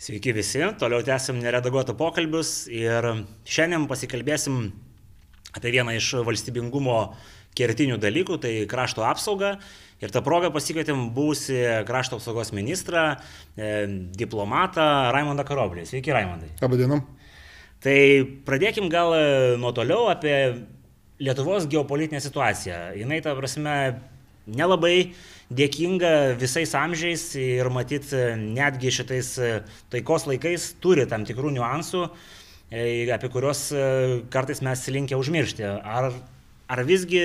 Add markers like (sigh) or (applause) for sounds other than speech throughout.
Sveiki visi, toliau tęsim neredaguotų pokalbius ir šiandien pasikalbėsim apie vieną iš valstybingumo kertinių dalykų, tai krašto apsauga. Ir tą progą pasikvietėm būsi krašto apsaugos ministrą, e, diplomatą Raimondą Karoblį. Sveiki, Raimondai. Labadiena. Tai pradėkim gal nuo toliau apie Lietuvos geopolitinę situaciją. Jis, ta prasme, nelabai dėkinga visais amžiais ir matyt netgi šitais taikos laikais turi tam tikrų niuansų, e, apie kuriuos e, kartais mes linkę užmiršti. Ar, ar visgi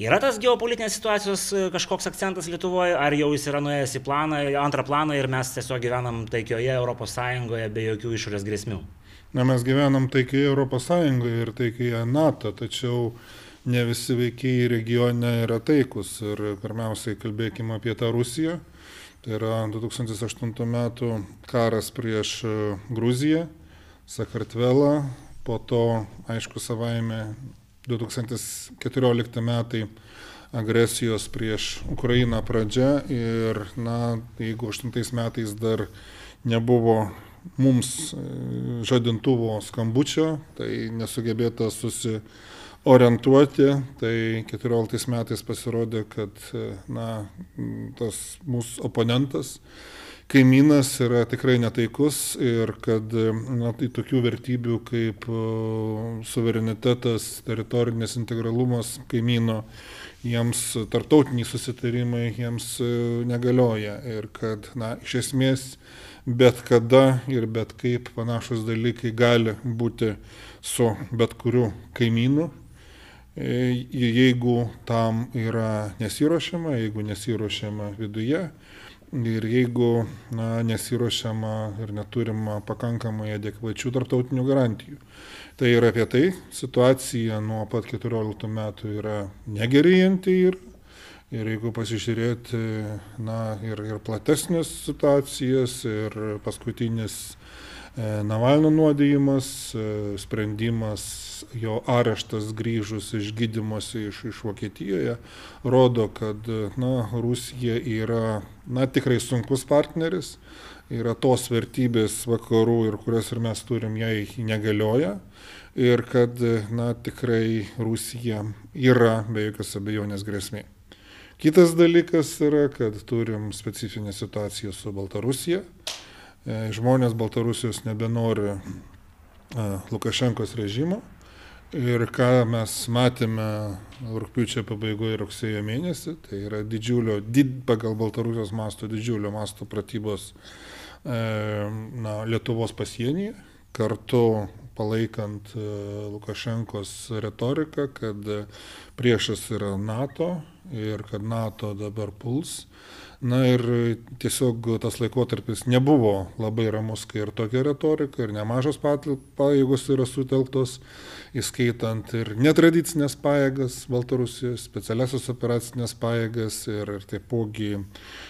yra tas geopolitinės situacijos e, kažkoks akcentas Lietuvoje, ar jau jis yra nuėjęs į planą, antrą planą ir mes tiesiog gyvenam taikioje ES be jokių išorės grėsmių? Na, mes gyvenam taikioje ES ir taikioje NATO, tačiau ne visi veikiai regione yra taikus. Ir pirmiausiai kalbėkime apie tą Rusiją. Tai yra 2008 metų karas prieš e, Gruziją, Sakartvelą, po to, aišku, savaime 2014 metai agresijos prieš Ukrainą pradžia ir, na, jeigu 8 metais dar nebuvo mums e, žadintuvo skambučio, tai nesugebėta susi orientuoti, tai 14 metais pasirodė, kad na, tas mūsų oponentas, kaimynas yra tikrai netaikus ir kad na, tai tokių vertybių kaip suverenitetas, teritorinis integralumas kaimyno, jiems tartautiniai susitarimai jiems negalioja ir kad na, iš esmės bet kada ir bet kaip panašus dalykai gali būti su bet kuriuo kaimynu. E, jeigu tam yra nesiuošiama, jeigu nesiuošiama viduje ir jeigu na, nesiuošiama ir neturima pakankamai adekvačių tarptautinių garantijų. Tai yra apie tai, situacija nuo pat 14 metų yra negerėjanti ir, ir jeigu pasižiūrėti na, ir, ir platesnės situacijas ir paskutinis e, Navalno nuodėjimas, e, sprendimas jo areštas grįžus iš gydymosi iš, iš Vokietijoje rodo, kad na, Rusija yra na, tikrai sunkus partneris, yra tos vertybės vakarų ir kurias ir mes turim, jai negalioja ir kad na, tikrai Rusija yra be jokios abejonės grėsmė. Kitas dalykas yra, kad turim specifinę situaciją su Baltarusija. E, žmonės Baltarusijos nebenori e, Lukašenkos režimo Ir ką mes matėme rūpiučio pabaigoje rugsėjo mėnesį, tai yra didžiulio, did, pagal Baltarusijos masto, didžiulio masto pratybos e, na, Lietuvos pasienyje, kartu palaikant Lukašenkos retoriką, kad priešas yra NATO ir kad NATO dabar puls. Na ir tiesiog tas laikotarpis nebuvo labai ramus, kai ir tokia retorika, ir nemažos pajėgos yra sutelktos, įskaitant ir netradicinės pajėgas Baltarusijos, specialiasios operacinės pajėgas ir, ir taipogi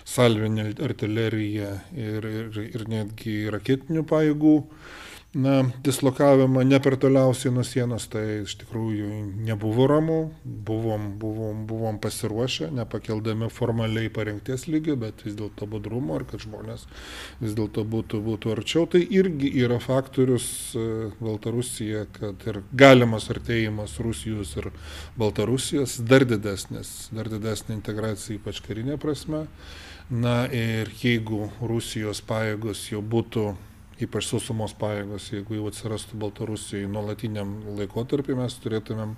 salvinė artilerija ir, ir, ir netgi raketinių pajėgų na, dislokavimą ne per toliausiai nuo sienos, tai iš tikrųjų nebuvo ramu, buvom, buvom, buvom pasiruošę, nepakeldami formaliai parengties lygio, bet vis dėlto budrumo ir kad žmonės vis dėlto būtų, būtų arčiau. Tai irgi yra faktorius e, Baltarusija, kad ir galimas artėjimas Rusijos ir Baltarusijos dar didesnis, dar didesnė integracija, ypač karinė prasme. Na ir jeigu Rusijos pajėgos jau būtų ypač sausumos pajėgos, jeigu jau atsirastų Baltarusijoje nuolatiniam laikotarpiu, mes turėtumėm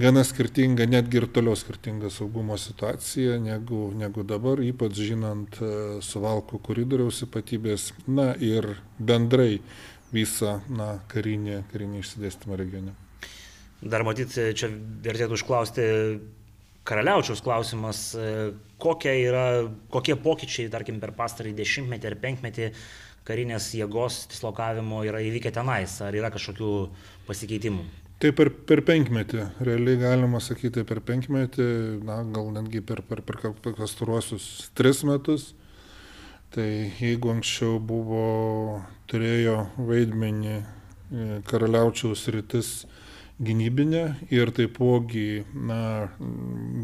gana skirtingą, netgi ir toliau skirtingą saugumo situaciją negu, negu dabar, ypač žinant e, suvalkų koridoriaus ypatybės, na ir bendrai visą na, karinį, karinį išsidėstymą regione. Dar matyt, čia vertėtų užklausti karaliaučiaus klausimas, e, kokie yra, kokie pokyčiai, tarkim, per pastarąjį dešimtmetį ar penkmetį karinės jėgos dislokavimo yra įvykę tenais, ar yra kažkokių pasikeitimų? Tai per, per penkmetį, realiai galima sakyti per penkmetį, na, gal netgi per, per, per, per pastaruosius tris metus. Tai jeigu anksčiau buvo, turėjo vaidmenį e, karaliaučiaus rytis gynybinė ir taipogi na,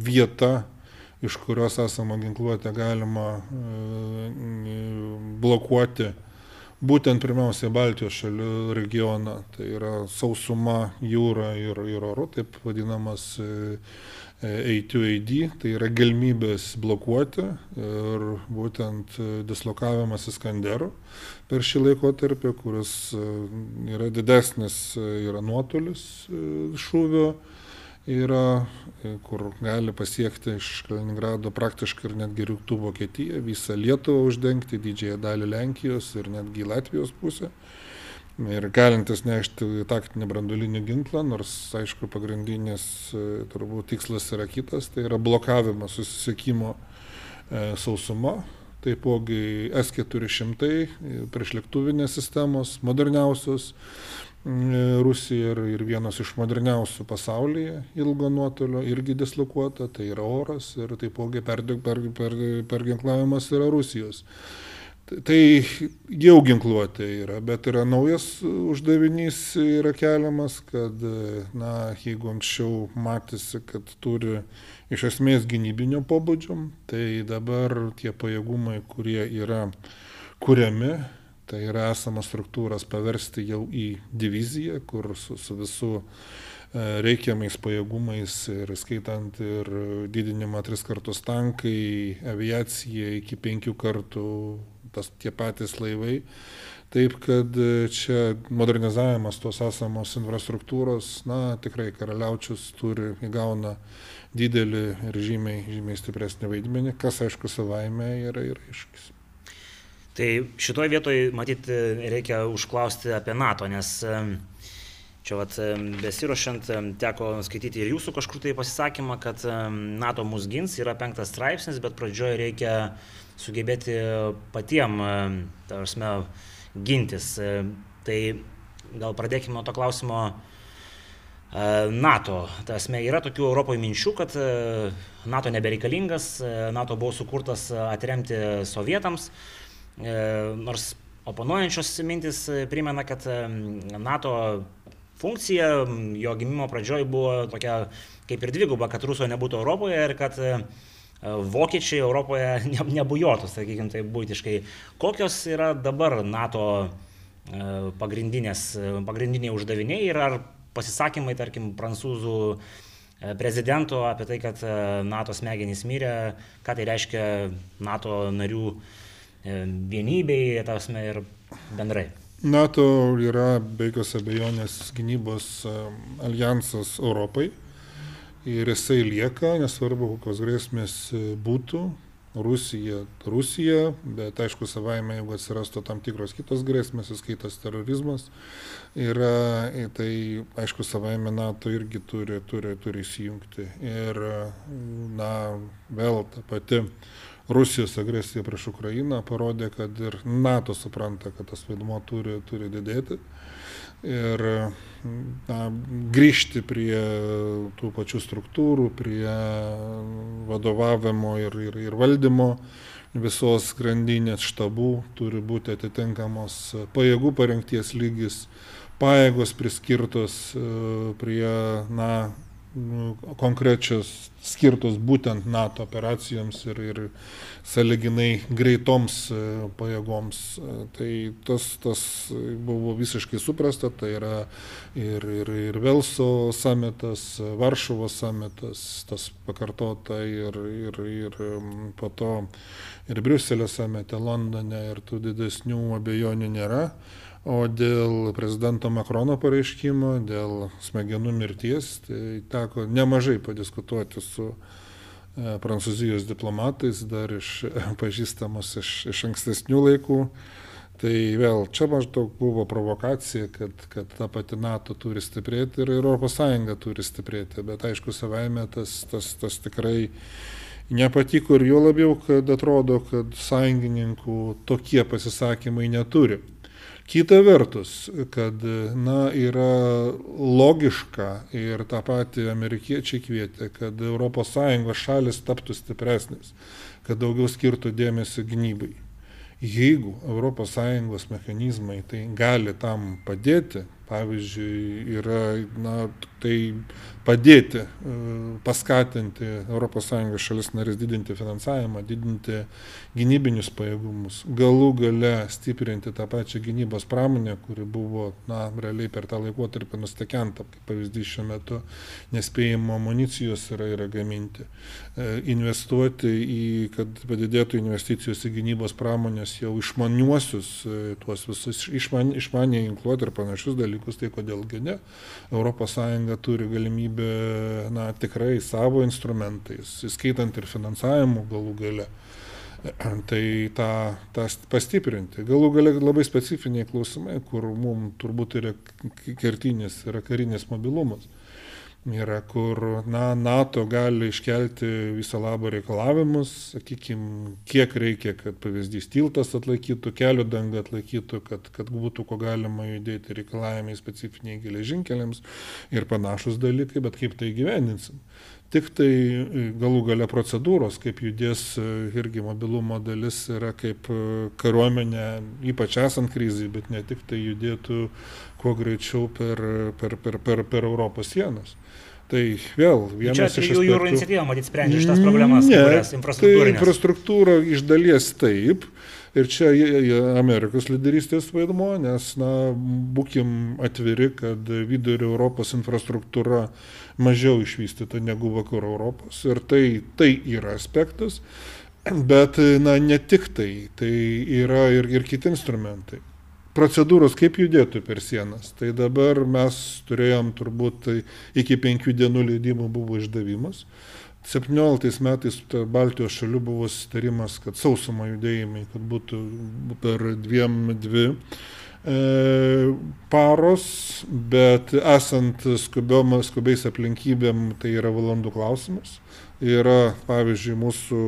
vieta, iš kurios esama ginkluotė galima e, blokuoti būtent pirmiausia Baltijos šalių regioną, tai yra sausuma, jūra ir, ir oro, taip vadinamas A2AD, tai yra galimybės blokuoti ir būtent dislokavimas Iskanderų per šį laikotarpį, kuris yra didesnis, yra nuotolis šūvio yra, e, kur gali pasiekti iš Kaliningrado praktiškai ir netgi rytų Vokietiją, visą Lietuvą uždengti, didžiąją dalį Lenkijos ir netgi Latvijos pusę. Ir galintis nešti taktinį branduolinį ginklą, nors, aišku, pagrindinis e, turbūt tikslas yra kitas, tai yra blokavimas susisiekimo e, sausuma, taipogi S-400 priešlėktuvinės sistemos, moderniausios, Rusija yra ir vienas iš moderniausių pasaulyje ilgo nuotolio, irgi dislokuota, tai yra oras ir taipogi perginklavimas per, per, per yra Rusijos. Tai jau ginkluotė yra, bet yra naujas uždavinys yra keliamas, kad, na, jeigu anksčiau matėsi, kad turi iš esmės gynybinio pobūdžio, tai dabar tie pajėgumai, kurie yra kuriami, tai yra esamas struktūras paversti jau į diviziją, kur su, su visų e, reikiamais pajėgumais ir skaitant ir didinimą tris kartus tankai, aviacija iki penkių kartų, tas tie patys laivai. Taip kad e, čia modernizavimas tos esamos infrastruktūros, na tikrai karaliaučius turi, įgauna didelį ir žymiai, žymiai stipresnį vaidmenį, kas aišku savaime yra ir iššūkis. Tai šitoje vietoje, matyt, reikia užklausti apie NATO, nes čia vat, besirošiant teko skaityti ir jūsų kažkur tai pasisakymą, kad NATO mus gins, yra penktas straipsnis, bet pradžioje reikia sugebėti patiem, tarsi, gintis. Tai gal pradėkime nuo to klausimo. NATO. Tasme, yra tokių Europoje minčių, kad NATO nebereikalingas, NATO buvo sukurtas atremti sovietams, E, nors oponuojančios mintis primena, kad e, NATO funkcija jo gimimo pradžioj buvo tokia kaip ir dviguba, kad Ruso nebūtų Europoje ir kad e, vokiečiai Europoje (laughs) ne, nebujotų, sakykime, tai būtiškai. Kokios yra dabar NATO pagrindiniai uždaviniai ir ar pasisakymai, tarkim, prancūzų prezidento apie tai, kad NATO smegenys mirė, ką tai reiškia NATO narių E, vienybei, tasme ir bendrai. NATO yra be jokios abejonės gynybos e, alijansas Europai ir jisai lieka, nesvarbu, kokios grėsmės e, būtų. Rusija, Rusija, bet aišku, savaime, jeigu atsirastų tam tikros kitos grėsmės, įskaitas terorizmas, yra, tai aišku, savaime NATO irgi turi, turi, turi įsijungti. Ir, na, vėl ta pati Rusijos agresija prieš Ukrainą parodė, kad ir NATO supranta, kad tas vaidmo turi, turi didėti. Ir na, grįžti prie tų pačių struktūrų, prie vadovavimo ir, ir, ir valdymo visos grandinės štabų turi būti atitinkamos pajėgų parengties lygis, pajėgos priskirtos e, prie na, Nu, konkrečios skirtos būtent NATO operacijoms ir, ir saliginai greitoms e, pajėgoms. E, tai tas, tas buvo visiškai suprasta, tai yra ir, ir, ir Velso samitas, Varšuvos samitas, tas pakartota ir, ir, ir po to ir Briuselio samite, Londone ir tų didesnių abejonių nėra. O dėl prezidento Makrono pareiškimo, dėl smegenų mirties, tai teko nemažai padiskutuoti su e, prancūzijos diplomatais, dar iš (laughs) pažįstamos iš, iš ankstesnių laikų. Tai vėl čia maždaug buvo provokacija, kad, kad ta pati NATO turi stiprėti ir ES turi stiprėti, bet aišku, savaime tas, tas, tas tikrai nepatiko ir jo labiau, kad atrodo, kad sąjungininkų tokie pasisakymai neturi. Kita vertus, kad na, yra logiška ir tą patį amerikiečiai kvietė, kad ES šalis taptų stipresnis, kad daugiau skirtų dėmesio gynybai. Jeigu ES mechanizmai tai gali tam padėti, pavyzdžiui, yra, na, tai padėti, e, paskatinti ES šalis narės didinti finansavimą, didinti gynybinius pajėgumus, galų gale stiprinti tą pačią gynybos pramonę, kuri buvo, na, realiai per tą laikotarpį nustekenta, kaip pavyzdys šiuo metu nespėjimo amunicijos yra, yra gaminti, e, investuoti į, kad padidėtų investicijos į gynybos pramonės jau išmaniuosius, e, tuos visus išman, išmaniai ginkluoti ir panašius dalykus, tai kodėlgi ne. ES turi galimybę galimybė na, tikrai savo instrumentais, įskaitant ir finansavimu galų gale, tai tą, tą pastiprinti. Galų gale labai specifiniai klausimai, kur mums turbūt yra kertinis, yra karinis mobilumas yra, kur na, NATO gali iškelti viso labo reikalavimus, sakykime, kiek reikia, kad pavyzdys tiltas atlaikytų, kelio danga atlaikytų, kad, kad būtų ko galima judėti reikalavimai specifiniai geležinkeliams ir panašus dalykai, bet kaip tai gyveninsim. Tik tai e, galų gale procedūros, kaip judės e, irgi mobilumo dalis yra kaip e, kariuomenė, ypač esant krizai, bet ne tik tai judėtų kuo greičiau per, per, per, per, per Europos sienas. Tai vėl vienas Čia iš aspektų... jūrų iniciatyva, matyt, sprendžia šitas problemas, ne, tai infrastruktūra iš dalies taip. Ir čia Amerikos lyderystės vaidmo, nes, na, būkim atviri, kad vidurio Europos infrastruktūra mažiau išvystyta negu vakarų Europos. Ir tai, tai yra aspektas. Bet, na, ne tik tai, tai yra ir, ir kiti instrumentai procedūros kaip judėtų per sienas. Tai dabar mes turėjom turbūt tai iki penkių dienų leidimų buvo išdavimas. 17 metais Baltijos šalių buvo sutarimas, kad sausumo judėjimai, kad būtų per dviem dvi e, paros, bet esant skubiom, skubiais aplinkybėm tai yra valandų klausimas. Yra, pavyzdžiui, mūsų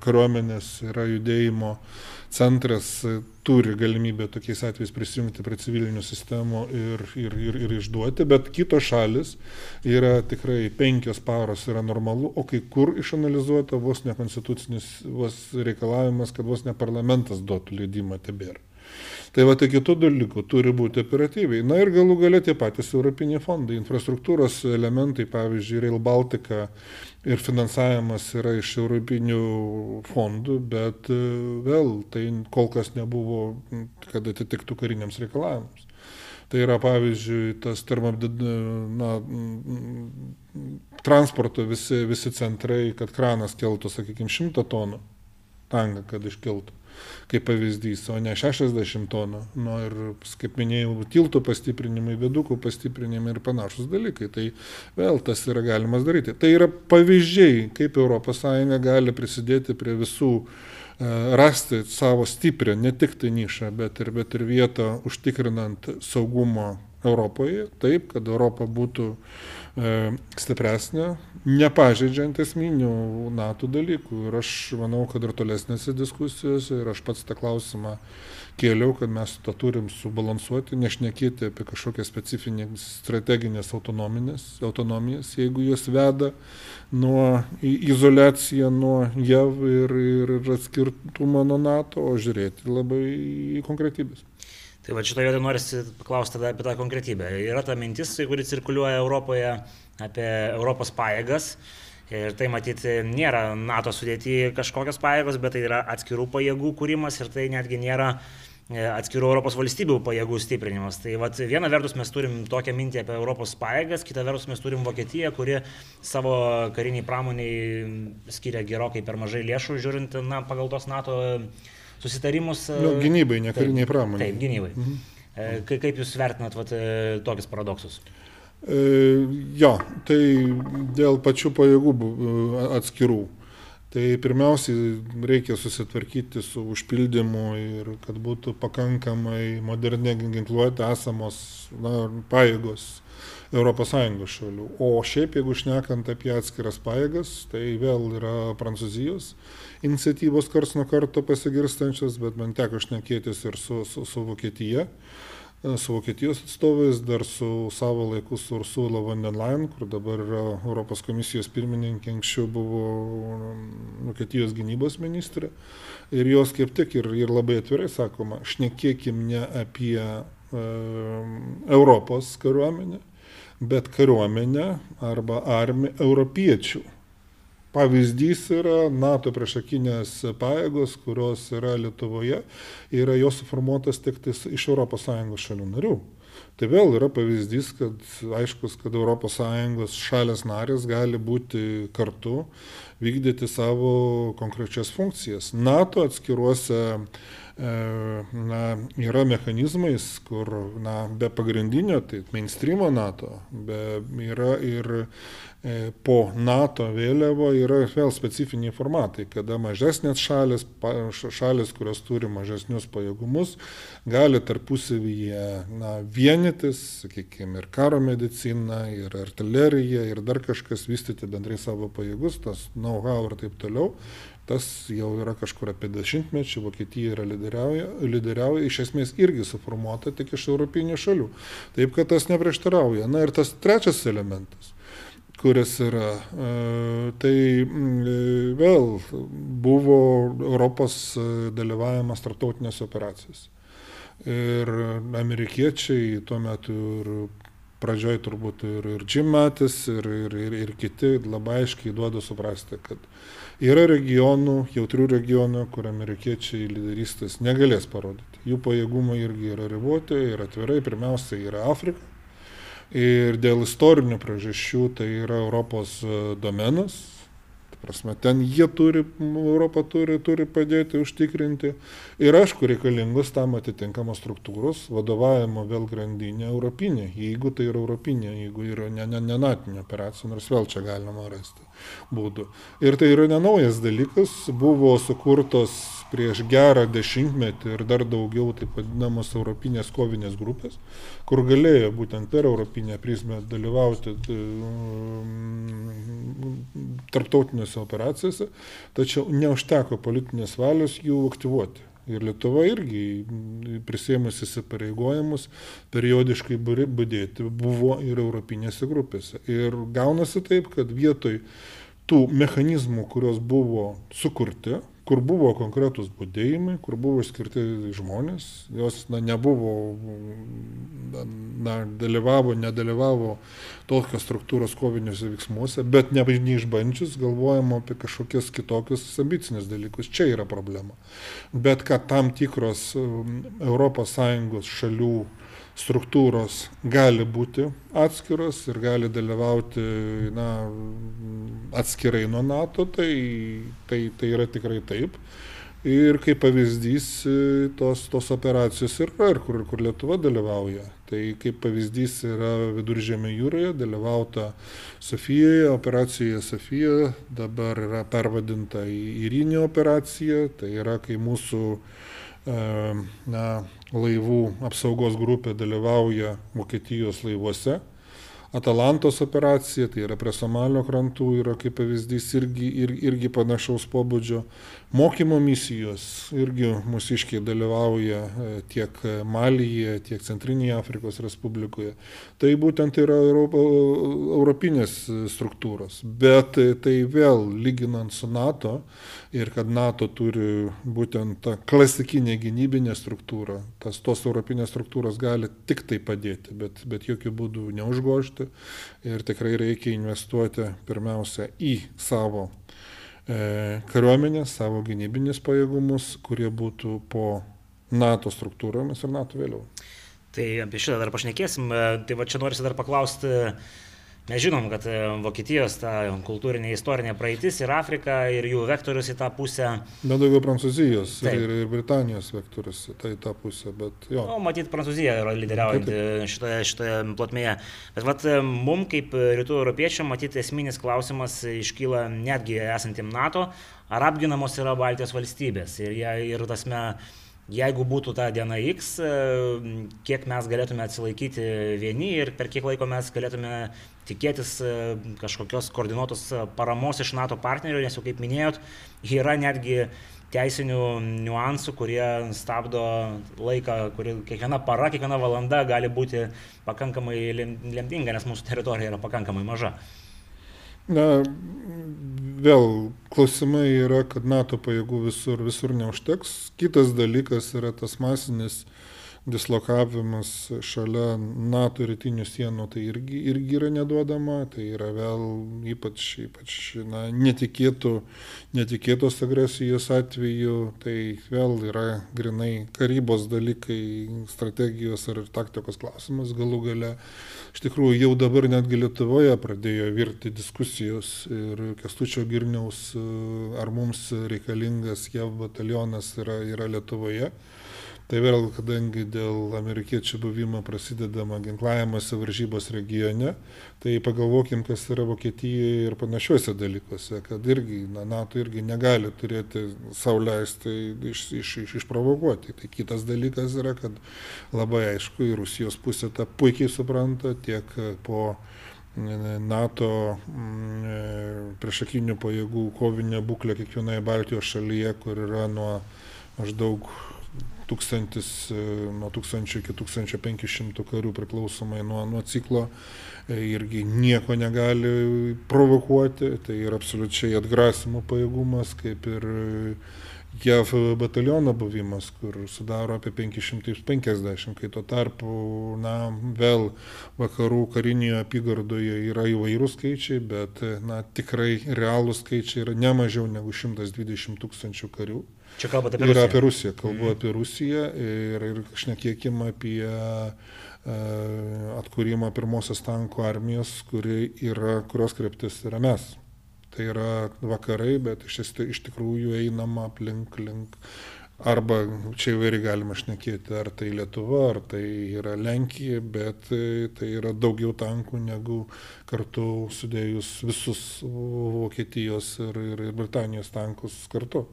kariuomenės yra judėjimo centras turi galimybę tokiais atvejais prisijungti prie civilinių sistemų ir, ir, ir, ir išduoti, bet kitos šalis yra tikrai penkios paros yra normalu, o kai kur išanalizuota vos nekonstitucinis vos reikalavimas, kad vos ne parlamentas duotų leidimą tebėra. Tai va, tai kitų dalykų turi būti operatyviai. Na ir galų galia tie patys europiniai fondai, infrastruktūros elementai, pavyzdžiui, Rail Baltica ir finansavimas yra iš europinių fondų, bet e, vėl tai kol kas nebuvo, kad atitiktų kariniams reikalavimams. Tai yra pavyzdžiui tas termobdid, na, transporto visi, visi centrai, kad kranas keltų, sakykime, 100 tonų, tanga, kad iškeltų kaip pavyzdys, o ne 60 tonų. Nu, ir, kaip minėjau, tiltų pastiprinimai, vedukų pastiprinimai ir panašus dalykai. Tai vėl tas yra galimas daryti. Tai yra pavyzdžiai, kaip ES gali prisidėti prie visų e, rasti savo stiprią, ne tik tai nišą, bet ir, bet ir vietą užtikrinant saugumo Europoje, taip, kad Europa būtų e, stipresnė, nepažeidžiant esminių NATO dalykų. Ir aš manau, kad ir tolesnėse diskusijose, ir aš pats tą klausimą kėliau, kad mes tą turim subalansuoti, nešnekėti apie kažkokias specifinės strateginės autonomijas, jeigu jos veda nuo izolaciją nuo JAV ir, ir atskirtumą nuo NATO, o žiūrėti labai į konkretybės. Tai va šitoje vietoje norisi paklausti tada apie tą konkretybę. Yra ta mintis, kuri cirkuliuoja Europoje apie Europos pajėgas. Ir tai matyti nėra NATO sudėti kažkokios pajėgos, bet tai yra atskirų pajėgų kūrimas ir tai netgi nėra e, atskirų Europos valstybių pajėgų stiprinimas. Tai vat, viena vertus mes turim tokią mintį apie Europos pajėgas, kita vertus mes turim Vokietiją, kuri savo kariniai pramoniai skiria gerokai per mažai lėšų, žiūrint na, pagal tos NATO susitarimus. Nu, gynybai, ne kariniai pramonė. Taip, gynybai. Mhm. E, kaip Jūs vertinat vat, e, tokius paradoksus? E, jo, tai dėl pačių pajėgų atskirų. Tai pirmiausiai reikia susitvarkyti su užpildymu ir kad būtų pakankamai modernė ginkluotė esamos na, pajėgos ES šalių. O šiaip, jeigu šnekant apie atskiras pajėgas, tai vėl yra Prancūzijos iniciatyvos kars nuo karto pasigirstančios, bet man teko šnekėtis ir su, su, su Vokietija su Vokietijos atstovais, dar su savo laiku su Ursula von der Leyen, kur dabar yra Europos komisijos pirmininkė, anksčiau buvo Vokietijos gynybos ministrė. Ir jos kaip tik ir, ir labai atvirai sakoma, šnekėkim ne apie Europos kariuomenę, bet kariuomenę arba armiją europiečių. Pavyzdys yra NATO priešakinės pajėgos, kurios yra Lietuvoje, yra jos suformuotas tik iš ES šalių narių. Tai vėl yra pavyzdys, kad aiškus, kad ES šalės narės gali būti kartu, vykdyti savo konkrečias funkcijas. NATO atskiruose e, na, yra mechanizmais, kur na, be pagrindinio, tai mainstreamo NATO, be, yra ir E, po NATO vėliavo yra vėl specifiniai formatai, kada mažesnės šalis, šalis kurios turi mažesnius pajėgumus, gali tarpusavyje na, vienytis, sakykime, ir karo medicina, ir artilerija, ir dar kažkas vystyti bendrai savo pajėgus, tas know-how ir taip toliau. Tas jau yra kažkur apie dešimtmečių, Vokietija yra lyderiauja, lyderiauja, iš esmės irgi suformuota tik iš europinių šalių. Taip, kad tas neprieštarauja. Na ir tas trečias elementas kuris yra. E, tai mm, vėl buvo Europos e, dalyvavimas tarptautinėse operacijose. Ir amerikiečiai tuo metu ir pradžioj turbūt ir, ir Jim Matis, ir, ir, ir, ir kiti labai aiškiai duoda suprasti, kad yra regionų, jautrių regionų, kur amerikiečiai lyderystės negalės parodyti. Jų pajėgumai irgi yra riboti ir atvirai, pirmiausia, yra Afrika ir dėl istorinių priežasčių tai yra Europos e, domenas. Prasme, ten jie turi, Europą turi, turi padėti užtikrinti. Ir aišku, reikalingos tam atitinkamos struktūros, vadovavimo vėl grandinė europinė, jeigu tai yra europinė, jeigu yra ne, ne, ne operacija, nors vėl čia galima rasti būdų. Ir tai yra nenaujas dalykas, buvo sukurtos prieš gerą dešimtmetį ir dar daugiau taip vadinamos europinės kovinės grupės, kur galėjo būtent per europinę prizmę dalyvauti e, tarptautinėse operacijose, tačiau neužteko politinės valios jų aktyvuoti. Ir Lietuva irgi prisėmus įsipareigojimus periodiškai budėti buvo ir europinėse grupėse. Ir gaunasi taip, kad vietoj tų mechanizmų, kurios buvo sukurti, kur buvo konkretūs būdėjimai, kur buvo skirti žmonės, jos na, nebuvo, na, dalyvavo, nedalyvavo tokios struktūros koviniuose veiksmuose, bet ne, neišbandžius galvojama apie kažkokias kitokius ambicinius dalykus. Čia yra problema. Bet kad tam tikros ES šalių struktūros gali būti atskiros ir gali dalyvauti na, atskirai nuo NATO, tai, tai, tai yra tikrai taip. Ir kaip pavyzdys tos, tos operacijos yra, ir kur, kur Lietuva dalyvauja. Tai kaip pavyzdys yra Viduržėmė jūroje, dalyvauta Sofijoje, operacijoje Sofija, dabar yra pervadinta į Irinį operaciją, tai yra kai mūsų na, laivų apsaugos grupė dalyvauja Vokietijos laivuose Atalantos operacija, tai yra prie Somalio krantų, yra kaip pavyzdys irgi, ir, irgi panašaus pobūdžio. Mokymo misijos irgi mūsiškiai dalyvauja e, tiek Malyje, tiek Centrinėje Afrikos Respublikoje. Tai būtent yra Europo, europinės struktūros. Bet tai vėl lyginant su NATO ir kad NATO turi būtent tą klasikinę gynybinę struktūrą, tas tos europinės struktūros gali tik tai padėti, bet, bet jokių būdų neužgošti ir tikrai reikia investuoti pirmiausia į savo e, kariuomenę, savo gynybinius pajėgumus, kurie būtų po NATO struktūromis ir NATO vėliau. Tai apie šitą dar pašnekėsim. E, tai va čia norisi dar paklausti Mes žinom, kad e, Vokietijos ta kultūrinė istorinė praeitis ir Afrika ir jų vektorius į tą pusę. Bet daugiau Prancūzijos Taip. ir, ir Britanijos vektorius tai į tą pusę, bet jo. Nu, matyt, Prancūzija yra lyderiaujanti šitoje, šitoje plotmėje. Bet vat, e, mum kaip rytų europiečiam, matyt, esminis klausimas iškyla netgi esantiem NATO, ar apginamos yra Baltijos valstybės. Ir, ir tasme, jeigu būtų ta diena X, e, kiek mes galėtume atsilaikyti vieni ir per kiek laiko mes galėtume tikėtis e, kažkokios koordinuotos e, paramos iš NATO partnerių, nes jau kaip minėjot, yra netgi teisinių niuansų, kurie stabdo laiką, kuri kiekviena para, kiekviena valanda gali būti pakankamai lemtinga, nes mūsų teritorija yra pakankamai maža. Na, vėl klausimai yra, kad NATO pajėgų visur, visur neužteks. Kitas dalykas yra tas masinis dislokavimas šalia NATO rytinių sienų tai irgi, irgi yra neduodama, tai yra vėl ypač, ypač na, netikėtų, netikėtos agresijos atveju, tai vėl yra grinai karybos dalykai, strategijos ar taktikos klausimas galų gale. Iš tikrųjų, jau dabar netgi Lietuvoje pradėjo virti diskusijos ir Kestučio Girniaus, ar mums reikalingas JAV batalionas yra, yra Lietuvoje. Tai vėl, kadangi dėl amerikiečių buvimo prasidedama ginklavimuose varžybos regione, tai pagalvokim, kas yra Vokietijoje ir panašiuose dalykuose, kad irgi, na, NATO irgi negali turėti sauliaisti iš, iš, iš, išprovokuoti. Tai kitas dalykas yra, kad labai aišku, ir Rusijos pusė tą puikiai supranta tiek po NATO mm, priešakinių pajėgų kovinė būklė kiekvienoje Baltijos šalyje, kur yra nuo maždaug tūkstantis, e, nuo tūkstančio iki tūkstančio penkišimtų karių priklausomai nuo, nuo ciklo e, irgi nieko negali provokuoti, tai yra absoliučiai atgrasimo pajėgumas, kaip ir JAV bataliono buvimas, kur sudaro apie 550, kai tuo tarpu, na, vėl vakarų karinėje apygardoje yra įvairūs skaičiai, bet, na, tikrai realūs skaičiai yra ne mažiau negu 120 tūkstančių karių. Čia kalbate apie Yra Rusiją. apie Rusiją, kalbu mm. apie Rusiją ir, ir šnekėkim apie uh, atkūrimą pirmosios tankų armijos, kuri yra, kurios kryptis yra mes. Tai yra vakarai, bet iš, iš tikrųjų einama aplink link Arba čia įvairiai galima šnekėti, ar tai Lietuva, ar tai yra Lenkija, bet tai yra daugiau tankų negu kartu sudėjus visus Vokietijos ir, ir, ir Britanijos tankus kartu.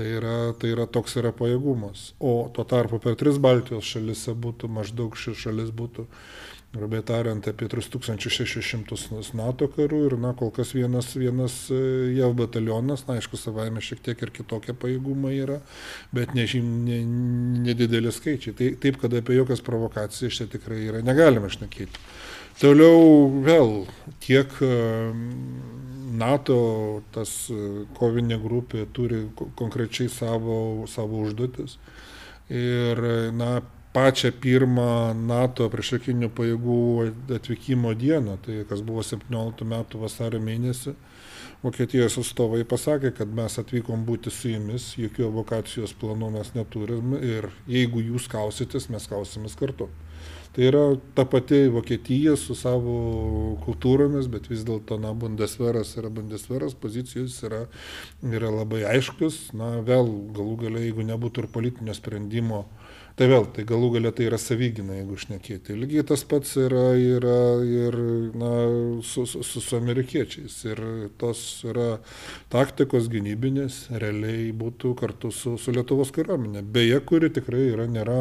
Tai yra, tai yra toks yra pajėgumas. O tuo tarpu per tris Baltijos šalise būtų maždaug ši šalis būtų grubiai tariant, apie 3600 NATO karių ir, na, kol kas vienas, vienas e, JAV batalionas, na, aišku, savaime šiek tiek ir kitokie pajėgumai yra, bet nežym, ne, nedidelį skaičiai. Tai, taip, kad apie jokias provokacijas čia tikrai yra negalima šnekėti. Toliau vėl, kiek e, NATO tas e, kovinė grupė turi konkrečiai savo, savo užduotis. Ir, na, pačią pirmą NATO priešakinių pajėgų atvykimo dieną, tai kas buvo 17 metų vasario mėnesį, Vokietijos atstovai pasakė, kad mes atvykom būti su jumis, jokių evakuacijos planų mes neturim ir jeigu jūs kausitės, mes kausimės kartu. Tai yra ta pati Vokietija su savo kultūromis, bet vis dėlto, na, Bundesveras yra Bundesveras, pozicijos yra, yra labai aiškus, na, vėl galų galia, jeigu nebūtų ir politinio sprendimo, Tai vėl, tai galų galia tai yra savygina, jeigu šnekėti. Lygiai tas pats yra, yra ir na, su, su, su amerikiečiais. Ir tos yra taktikos gynybinės, realiai būtų kartu su, su Lietuvos kariuomenė. Beje, kuri tikrai yra, nėra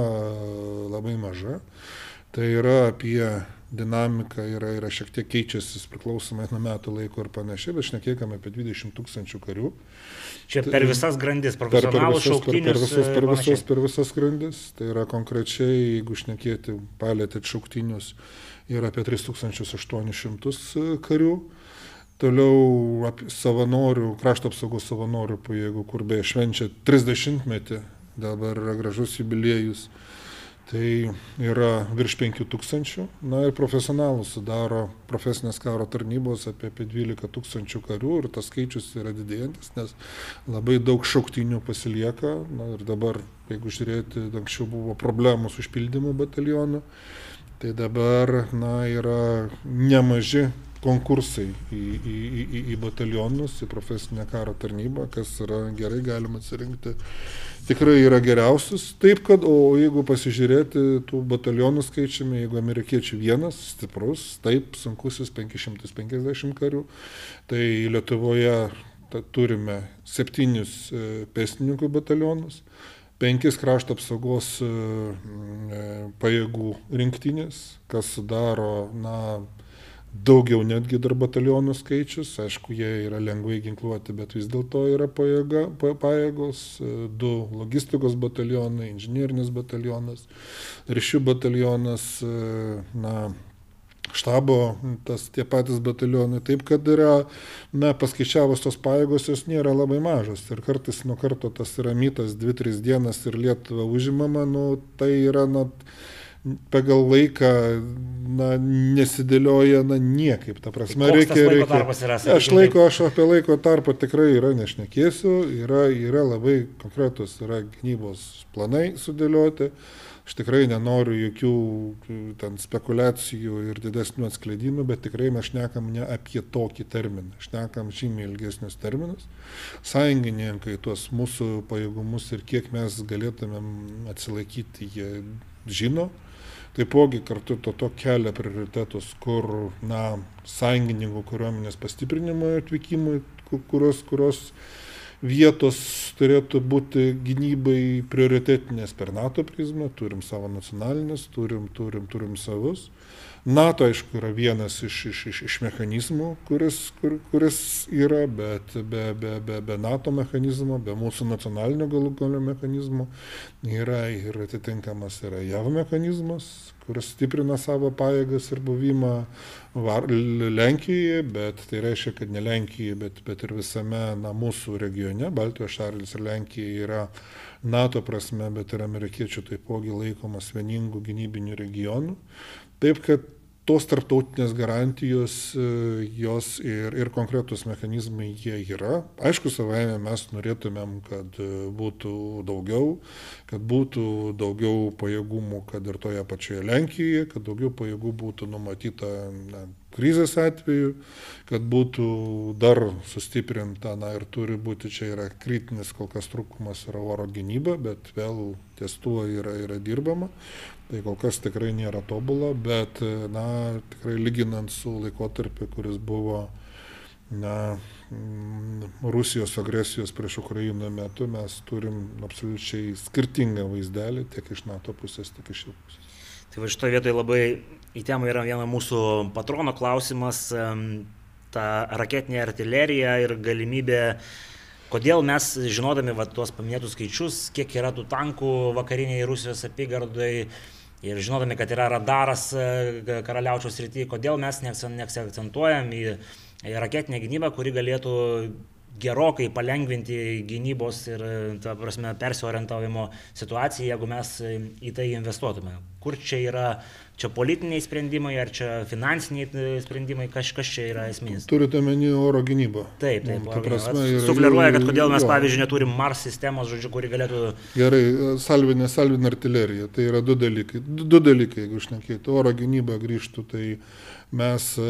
labai maža. Tai yra apie dinamika yra, yra šiek tiek keičiasi priklausomai nuo metų laiko ir panašiai, bet šnekėkime apie 20 tūkstančių karių. Čia per visas grandis, profesionalus šauktinius. Per, per, visas, per, visas, per visas grandis, tai yra konkrečiai, jeigu šnekėti, palėtėt šauktinius, yra apie 3800 karių. Toliau savanorių, krašto apsaugos savanorių pajėgų, kur beje švenčia 30 metį, dabar yra gražus jubiliejus tai yra virš 5000, na ir profesionalų sudaro profesinės karo tarnybos apie, apie 12 tūkstančių karių ir tas skaičius yra didėjantis, nes labai daug šauktinių pasilieka, na ir dabar, jeigu žiūrėti, anksčiau buvo problemų su užpildymu batalionų, tai dabar, na, yra nemaži konkursai į, į, į, į batalionus, į profesinę karo tarnybą, kas yra gerai, galima atsirinkti. Tikrai yra geriausius. Taip, kad, o jeigu pasižiūrėti tų batalionų skaičiumi, jeigu amerikiečių vienas, stiprus, taip, sunkusis 550 karių, tai Lietuvoje ta, turime septynis e, pėstininkų batalionus penkis krašto apsaugos e, e, pajėgų rinktinės, kas sudaro, na, daugiau netgi dar batalionų skaičius, aišku, jie yra lengvai ginkluoti, bet vis dėlto yra pajėga, pajėgos, du logistikos batalionai, inžinierinis batalionas, ryšių batalionas, na, štabo, tas tie patys batalionai. Taip, kad yra, na, paskaičiavus tos pajėgos, jos nėra labai mažos. Ir kartais nuo karto tas yra mitas, 2-3 dienas ir Lietuva užimama, nu, tai yra, na, pagal laiką na, nesidėlioja na, niekaip. Ta prasme, tai reikia... reikia yra, aš laiko, aš apie laiko tarpą tikrai yra nešnekėsiu, yra, yra labai konkretus, yra gynybos planai sudėlioti. Aš tikrai nenoriu jokių ten spekulacijų ir didesnių atskleidimų, bet tikrai mes šnekam ne apie tokį terminą, šnekam žymiai ilgesnius terminus. Sąjungininkai tuos mūsų pajėgumus ir kiek mes galėtumėm atsilaikyti, jie žino. Taipogi kartu to, to kelia prioritetus, kur, na, sąjungininkų kariuomenės pastiprinimui atvykimui, kurios, kurios vietos turėtų būti gynybai prioritetinės per NATO prizmę, turim savo nacionalinės, turim, turim, turim savus. NATO, aišku, yra vienas iš, iš, iš, iš mechanizmų, kuris, kur, kuris yra, bet be, be, be, be NATO mechanizmo, be mūsų nacionalinio galų galio mechanizmo yra ir atitinkamas yra JAV mechanizmas, kuris stiprina savo pajėgas ir buvimą var, Lenkijoje, bet tai reiškia, kad ne Lenkijoje, bet, bet ir visame na, mūsų regione, Baltijos šalis ir Lenkija yra NATO prasme, bet ir amerikiečių taipogi laikomas vieningų gynybinių regionų. Taip kad tos tarptautinės garantijos, e, jos ir, ir konkretus mechanizmai jie yra. Aišku, savaime mes norėtumėm, kad e, būtų daugiau, kad būtų daugiau pajėgumų, kad ir toje pačioje Lenkijoje, kad daugiau pajėgų būtų numatyta na, krizės atveju, kad būtų dar sustiprinta, na ir turi būti, čia yra kritinis kol kas trūkumas yra oro gynyba, bet vėl ties tuo yra, yra dirbama. Tai kol kas tikrai nėra tobula, bet, na, tikrai lyginant su laikotarpiu, kuris buvo, na, Rusijos agresijos prieš Ukrainą metu, mes turim absoliučiai skirtingą vaizdelį tiek iš NATO pusės, tiek iš jų pusės. Tai va šitoje vietoje labai į temą yra viena mūsų patrono klausimas, ta raketinė artilerija ir galimybė, kodėl mes, žinodami va, tuos paminėtus skaičius, kiek yra tų tankų vakariniai Rusijos apygardai ir žinodami, kad yra radaras e, karaliaučiaus rytyje, kodėl mes neakcentuojam į, raketinę gynybą, kuri galėtų gerokai palengvinti gynybos ir, ta prasme, persiorientavimo situaciją, jeigu mes į tai investuotume. Kur čia yra čia politiniai sprendimai, ar čia finansiniai e, sprendimai, kas, kas čia yra esminis. Turite omeny oro gynybą. Taip, taip. Nu, prasme, yra, Sufleruoja, kad kodėl mes, jo. pavyzdžiui, neturim Mars sistemos, žodžiu, kuri galėtų... Gerai, salvinė, salvinė artilerija, tai yra du dalykai. Du, du dalykai, jeigu išnekėtų. Oro gynyba grįžtų, tai mes e,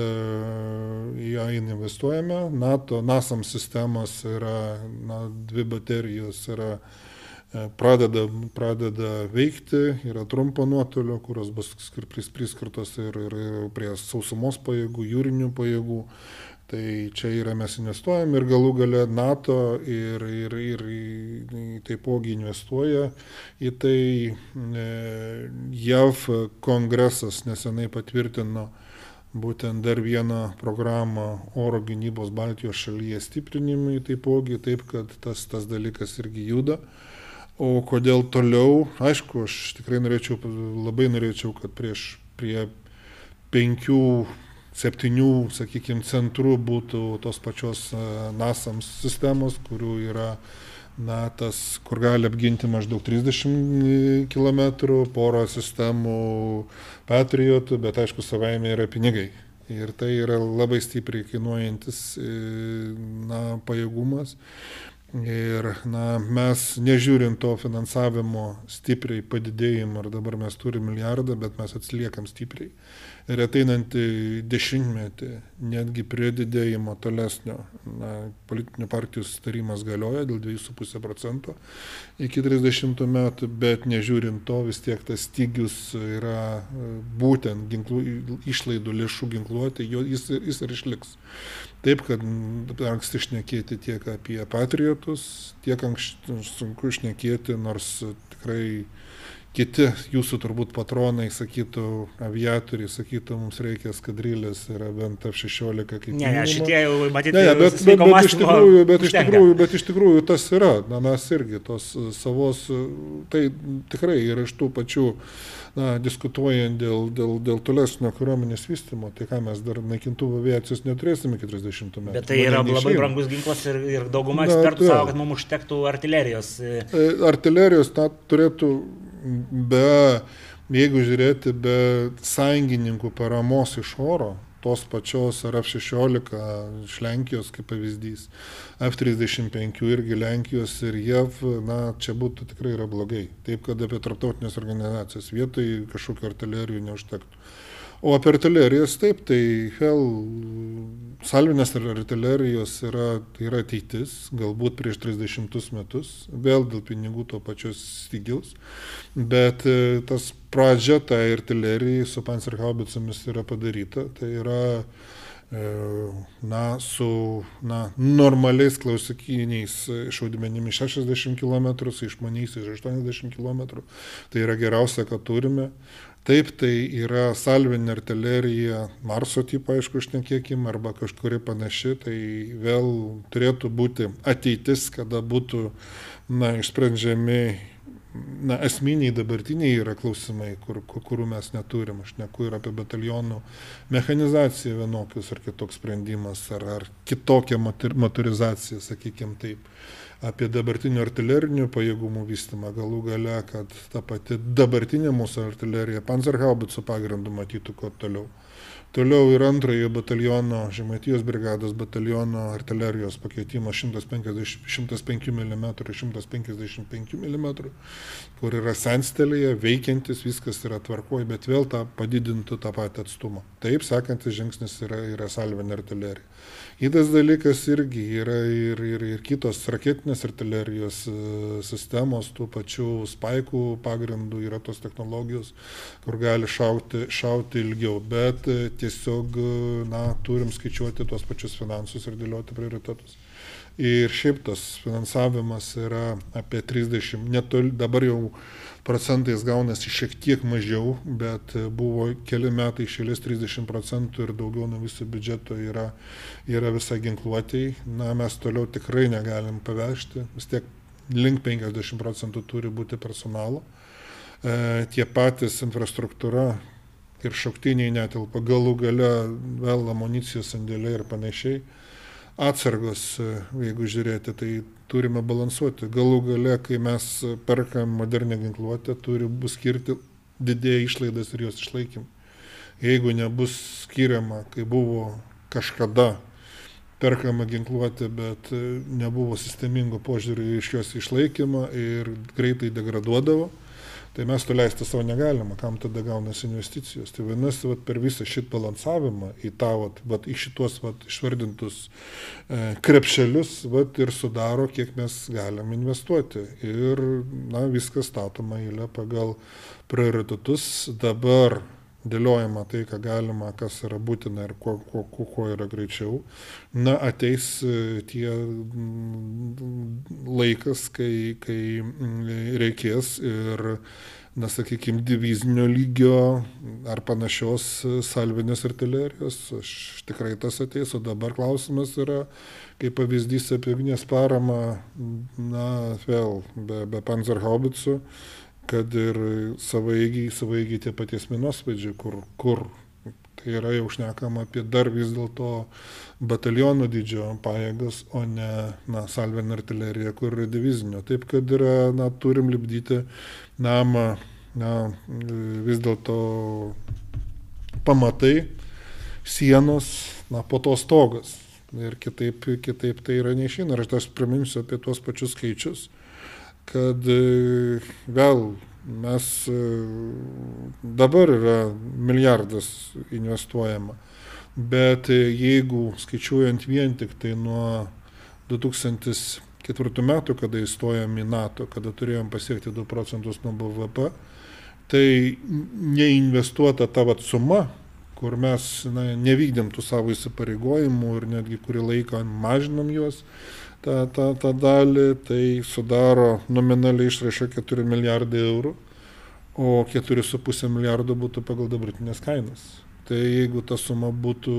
į ją investuojame. NATO, NASAM sistemos yra, na, dvi baterijos yra E, pradeda, pradeda veikti, yra trumpo nuotolio, kurios bus priskirtos ir, ir prie sausumos pajėgų, jūrinių pajėgų. Tai čia yra mes investuojam ir galų gale NATO ir, ir, ir taipogi investuoja į tai. E, JAV kongresas nesenai patvirtino būtent dar vieną programą oro gynybos Baltijos šalyje stiprinimui taipogi, taip kad tas, tas dalykas irgi juda. O kodėl toliau, aišku, aš tikrai norėčiau, labai norėčiau, kad prieš prie penkių, septynių, sakykime, centrų būtų tos pačios NASAMS sistemos, kurių yra, na, tas, kur gali apginti maždaug 30 km, poro sistemų patriotų, bet aišku, savaime yra pinigai. Ir tai yra labai stipriai kainuojantis, e, na, pajėgumas. Ir na, mes nežiūrint to finansavimo stipriai padidėjimo, ir dabar mes turime milijardą, bet mes atsiliekam stipriai ir ateinantį dešimtmetį, netgi prie didėjimo tolesnio, na, politinių partijų sustarimas galioja dėl 2,5 procento iki 30 metų, bet nežiūrint to, vis tiek tas stygius yra e, būtent ginklų, išlaidų lėšų ginkluoti, jis, jis ir išliks. Taip, kad anksti išnekėti tiek apie patriotus, tiek anksti sunku išnekėti, nors tikrai kiti jūsų turbūt patronai sakytų, aviatoriai sakytų, mums reikia skadrilės ir bent F-16 kaip ne, ne, šitie jau matyti. Ne, ne, bet, bet, bet, iš tikrųjų, bet, iš tikrųjų, bet iš tikrųjų tas yra. Na, mes irgi tos savos, tai tikrai yra iš tų pačių na, diskutuojant dėl, dėl, dėl tolesnio kariuomenės vystimo, tai ką mes dar naikintuvų aviacijos neturėsime iki 30 metų. Bet tai yra labai brangus ginklas ir, ir dauguma ekspertų na, savo, kad mums užtektų artilerijos. E, artilerijos tą turėtų be, jeigu žiūrėti, be sąjungininkų paramos iš oro, tos pačios RF16 iš Lenkijos kaip pavyzdys, F35 irgi Lenkijos ir JAV, na, čia būtų tikrai yra blogai. Taip, kad apie tarptautinės organizacijas vietoj kažkokių artilerijų neužtektų. O apie artilerijas taip, tai Hell salvinės artilerijos yra, tai yra ateitis, galbūt prieš 30 metus, vėl dėl pinigų to pačios stygiaus, bet e, tas pradžia tai artilerijai su panzerhaubicomis yra padaryta, tai yra e, na, su na, normaliais klasikiniais šaudmenimis 60 km, su išmaniaisiais 80 km. Tai yra geriausia, ką turime. Taip, tai yra salvinė artilerija, Marso tipo, aišku, išnekėkim, arba kažkuri panaši, tai vėl turėtų būti ateitis, kada būtų na, išsprendžiami na, esminiai dabartiniai yra klausimai, kur, kurių mes neturim. Aš neku ir apie batalionų mechanizaciją vienokius ar kitoks sprendimas, ar, ar kitokią motorizaciją, sakykim taip apie dabartinių artilerinių pajėgumų vystymą, galų gale, kad ta pati dabartinė mūsų artilerija Panzerhaubicų pagrindų matytų kuo toliau. Toliau ir antrojo bataliono, Žemaitijos brigados bataliono artilerijos pakeitimas 150, 105 mm ir 155 mm, kur yra senstelėje, veikiantis, viskas yra tvarkoje, bet vėl tą padidintų tą patį atstumą. Taip, sekantis žingsnis yra, yra salvinė artilerija. Kitas dalykas irgi yra ir, ir, ir kitos raketinės artilerijos e, sistemos, tų pačių spaikų pagrindų yra tos technologijos, kur gali šauti, šauti ilgiau, bet e, tiesiog e, na, turim skaičiuoti tuos pačius finansus ir dėlioti prioritetus. Ir šiaip tas finansavimas yra apie 30, netoli, dabar jau procentais gaunasi šiek tiek mažiau, bet buvo keli metai išėlės 30 procentų ir daugiau nuo viso biudžeto yra, yra visa ginkluotėjai. Na, mes toliau tikrai negalim pavežti, vis tiek link 50 procentų turi būti personalo. E, tie patys infrastruktūra ir šauktiniai netelpa, galų gale vėl amunicijos sandėliai ir panašiai atsargos, jeigu žiūrėti, tai turime balansuoti. Galų gale, kai mes perkam modernę ginkluotę, turi bus skirti didėja išlaidas ir jos išlaikym. Jeigu nebus skiriama, kai buvo kažkada perkama ginkluotė, bet nebuvo sistemingo požiūrį iš jos išlaikymą ir greitai degraduodavo, tai mes to leisti savo negalima, kam tada gaunasi investicijos. Tai vadinasi, vat, per visą šitą balansavimą į tą, vat, vat, į šitos vat, išvardintus e, krepšelius vat, ir sudaro, kiek mes galim investuoti. Ir na, viskas statoma eilė pagal prioritetus. Dabar dėliojama tai, ką galima, kas yra būtina ir kuo, kuo, kuo, kuo yra greičiau. Na, ateis e, tie laikas, kai, kai reikės ir, na, sakykime, divizinio lygio ar panašios salvinės artilerijos. Aš tikrai tas ateis, o dabar klausimas yra, kaip pavyzdys apie ugnies paramą, na, vėl be, be panzerhaubicų kad ir savaigiai, savaigiai tie paties minosvaidžiai, kur, kur tai yra jau šnekama apie dar vis dėlto batalionų dydžio pajėgas, o ne, na, salvinė artilerija, kur yra divizinio. Taip, kad yra, na, turim lipdyti namą, na, vis dėlto pamatai, sienos, na, po to stogas. Ir kitaip, kitaip tai yra neišeina. Ir aš priminsiu apie tuos pačius skaičius kad e, vėl mes e, dabar yra milijardas investuojama, bet e, jeigu skaičiuojant vien tik tai nuo 2004 metų, kada įstojom į NATO, kada turėjom pasiekti 2 procentus nuo BVP, tai neinvestuota ta vat suma, kur mes na, nevykdėm tų savo įsipareigojimų ir netgi kurį laiką mažinom juos, tą, tą, tą dalį, tai sudaro nominaliai išraiška 4 milijardai eurų. o 4,5 milijardo būtų pagal dabartinės kainas. Tai jeigu ta suma būtų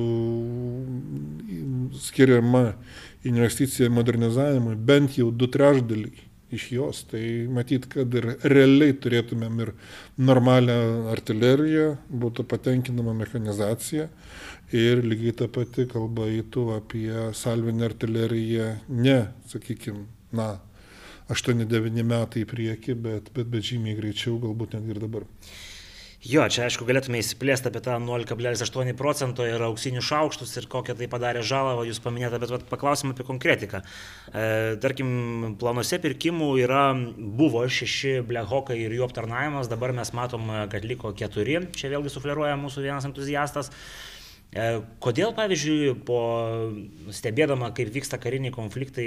skiriama investicija modernizavimui, bent jau du trešdaliai iš jos, tai matyt, kad ir realiai turėtumėm ir normalią artileriją, būtų patenkinama mechanizacija ir lygiai ta pati kalba eitų apie salvinę artileriją, ne, sakykime, na, 8-9 metai į priekį, bet, bet, bet žymiai greičiau, galbūt net ir dabar. Jo, čia aišku galėtume įsiplėsti apie tą 0,8 procento ir auksinius šaukštus ir kokią tai padarė žalą, o jūs paminėjote, bet vat, paklausim apie konkretiką. E, tarkim, planuose pirkimų yra, buvo šeši blehokai ir jų aptarnavimas, dabar mes matom, kad liko keturi, čia vėlgi sufleruoja mūsų vienas entuziastas. E, kodėl, pavyzdžiui, po stebėdama, kaip vyksta kariniai konfliktai